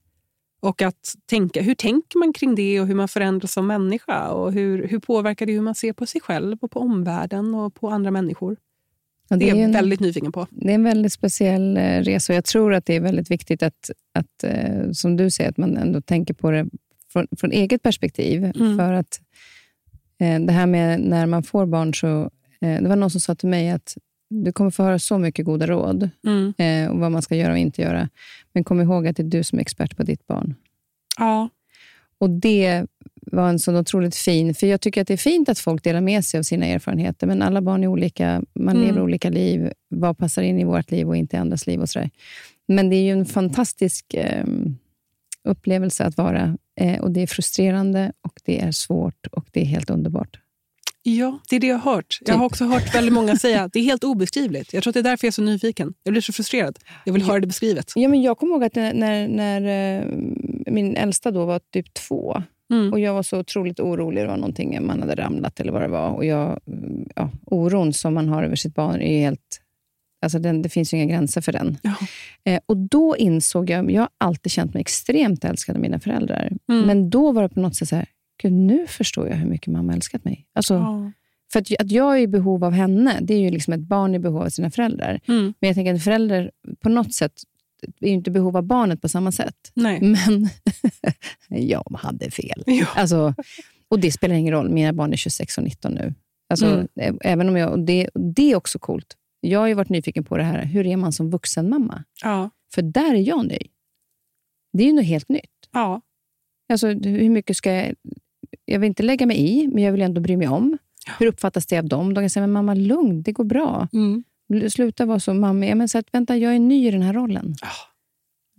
Och att tänka, hur tänker man kring det och hur man förändras som människa? Och hur, hur påverkar det hur man ser på sig själv och på omvärlden och på andra människor? Det, det är jag väldigt nyfiken på. Det är en väldigt speciell eh, resa och jag tror att det är väldigt viktigt att, att eh, som du säger, att man ändå tänker på det från, från eget perspektiv. Mm. För att eh, det här med när man får barn, så det var någon som sa till mig att du kommer få höra så mycket goda råd mm. eh, om vad man ska göra och inte göra. Men kom ihåg att det är du som är expert på ditt barn. Ja. Och Det var en så otroligt fin... För Jag tycker att det är fint att folk delar med sig av sina erfarenheter, men alla barn är olika. Man mm. lever olika liv. Vad passar in i vårt liv och inte i andras liv? och så där. Men det är ju en fantastisk eh, upplevelse att vara. Eh, och Det är frustrerande, och det är svårt och det är helt underbart. Ja, det är det jag har hört. Jag har typ. också hört väldigt många säga att det är helt obeskrivligt. Jag tror att det är därför jag är så nyfiken. Jag blir så frustrerad. Jag vill höra det beskrivet. Ja, men jag kommer ihåg att när, när eh, min äldsta då var typ två mm. och jag var så otroligt orolig. Det var någonting, man hade ramlat eller vad det var. Och jag, ja, oron som man har över sitt barn är helt... Alltså den, det finns ju inga gränser för den. Ja. Eh, och Då insåg jag, jag har alltid känt mig extremt älskad av mina föräldrar. Mm. Men då var det på något sätt så här, Gud, nu förstår jag hur mycket mamma älskat mig. Alltså, ja. För att, att jag är i behov av henne, det är ju liksom ett barn i behov av sina föräldrar. Mm. Men jag tänker att en förälder på något sätt är ju inte behov av barnet på samma sätt. Nej. Men jag hade fel. Ja. Alltså, och det spelar ingen roll. Mina barn är 26 och 19 nu. Alltså, Mm. även om jag, och det, det är också coolt. Jag har varit nyfiken på det här. Hur är man som vuxenmamma? Ja. För där är jag ny. Det är ju något helt nytt. Ja. Alltså, hur mycket ska jag... Jag vill inte lägga mig i, men jag vill ändå bry mig om. Hur uppfattas det av dem? De kan säga, men mamma, lugn, det går bra. Mm. Sluta vara så mamma. Ja, men så att, vänta, jag är ny i den här rollen. Ja.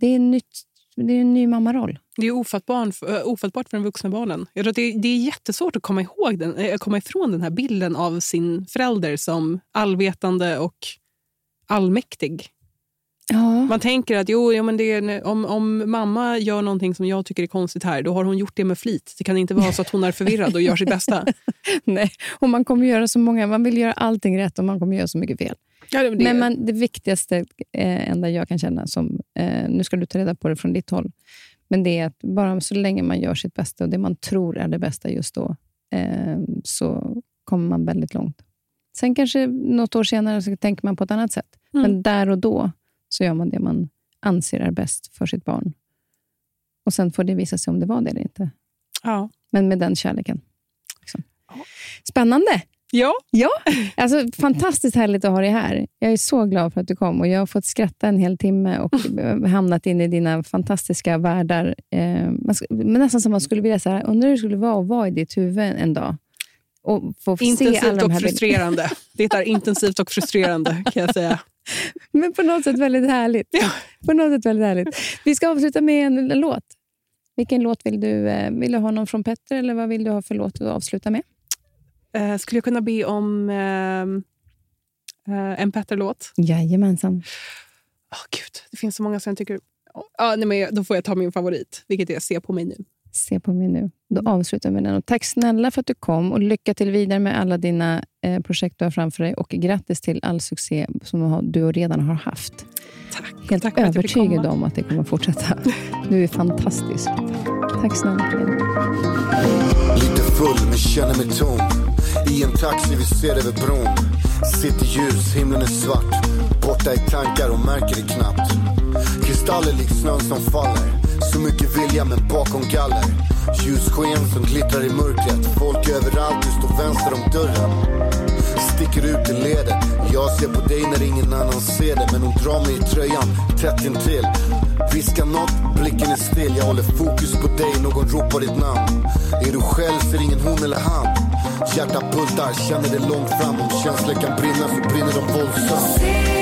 Det är, nytt, det är en ny mammaroll. Det är ofattbart, ofattbart för den vuxna barnen. Jag tror att det, det är jättesvårt att komma, ihåg den, äh, komma ifrån den här bilden av sin förälder som allvetande och allmäktig. Ja. Man tänker att jo, ja, men är, om, om mamma gör någonting som jag tycker är konstigt här, då har hon gjort det med flit. Det kan inte vara så att hon är förvirrad och gör sitt bästa. Nej, och man kommer göra så många, man vill göra allting rätt och man kommer göra så mycket fel. Ja, det, det, Men man, det viktigaste, eh, enda jag kan känna, som, eh, nu ska du ta reda på det från ditt håll, men det är att bara så länge man gör sitt bästa och det man tror är det bästa just då, eh, så kommer man väldigt långt. Sen kanske något år senare så tänker man på ett annat sätt. Mm. Men där och då så gör man det man anser är bäst för sitt barn. Och Sen får det visa sig om det var det eller inte. ja. Men med den kärleken. Liksom. Spännande! Ja, Ja, alltså, fantastiskt härligt att ha dig här. Jag är så glad för att du kom och jag har fått skratta en hel timme och hamnat in i dina fantastiska världar. Eh, men nästan som man skulle vilja säga, undrar hur det skulle vara att vara i ditt huvud en dag. Och få intensivt och frustrerande. Det är intensivt och frustrerande kan jag säga. Men på något sätt väldigt härligt. Ja. På något sätt väldigt härligt. Vi ska avsluta med en, en låt. Vilken låt vill du, eh, vill du ha? någon från Petter eller vad vill du ha för låt att avsluta med? Eh, skulle jag kunna be om ehm, eh, en Petter-låt? Jajamensan. Åh Gud, det finns så många som jag tycker... Ja, nej, men då får jag ta min favorit, vilket är Se på mig nu. Se på mig nu. Då avslutar vi med den. Och tack snälla för att du kom och lycka till vidare med alla dina eh, projekt du har framför dig och grattis till all succé som du har- du redan har haft. Tack. Helt Tack övertygad om att det kommer fortsätta. Du är fantastisk. Tack snälla. Lite full men känner mig tom I en taxi vi ser över bron Sitter ljus, himlen är svart Borta i tankar och märker det knappt Kristaller likt snön som faller så mycket vilja men bakom galler. Ljussken som glittrar i mörkret. Folk överallt, du står vänster om dörren. Sticker ut i ledet. Jag ser på dig när ingen annan ser det. Men hon drar mig i tröjan tätt intill. Viskar nåt, blicken är still. Jag håller fokus på dig, någon ropar ditt namn. Är du själv ser ingen hon eller han. Hjärtat bultar, känner det långt fram. Om känslor kan brinna så brinner de våldsamt.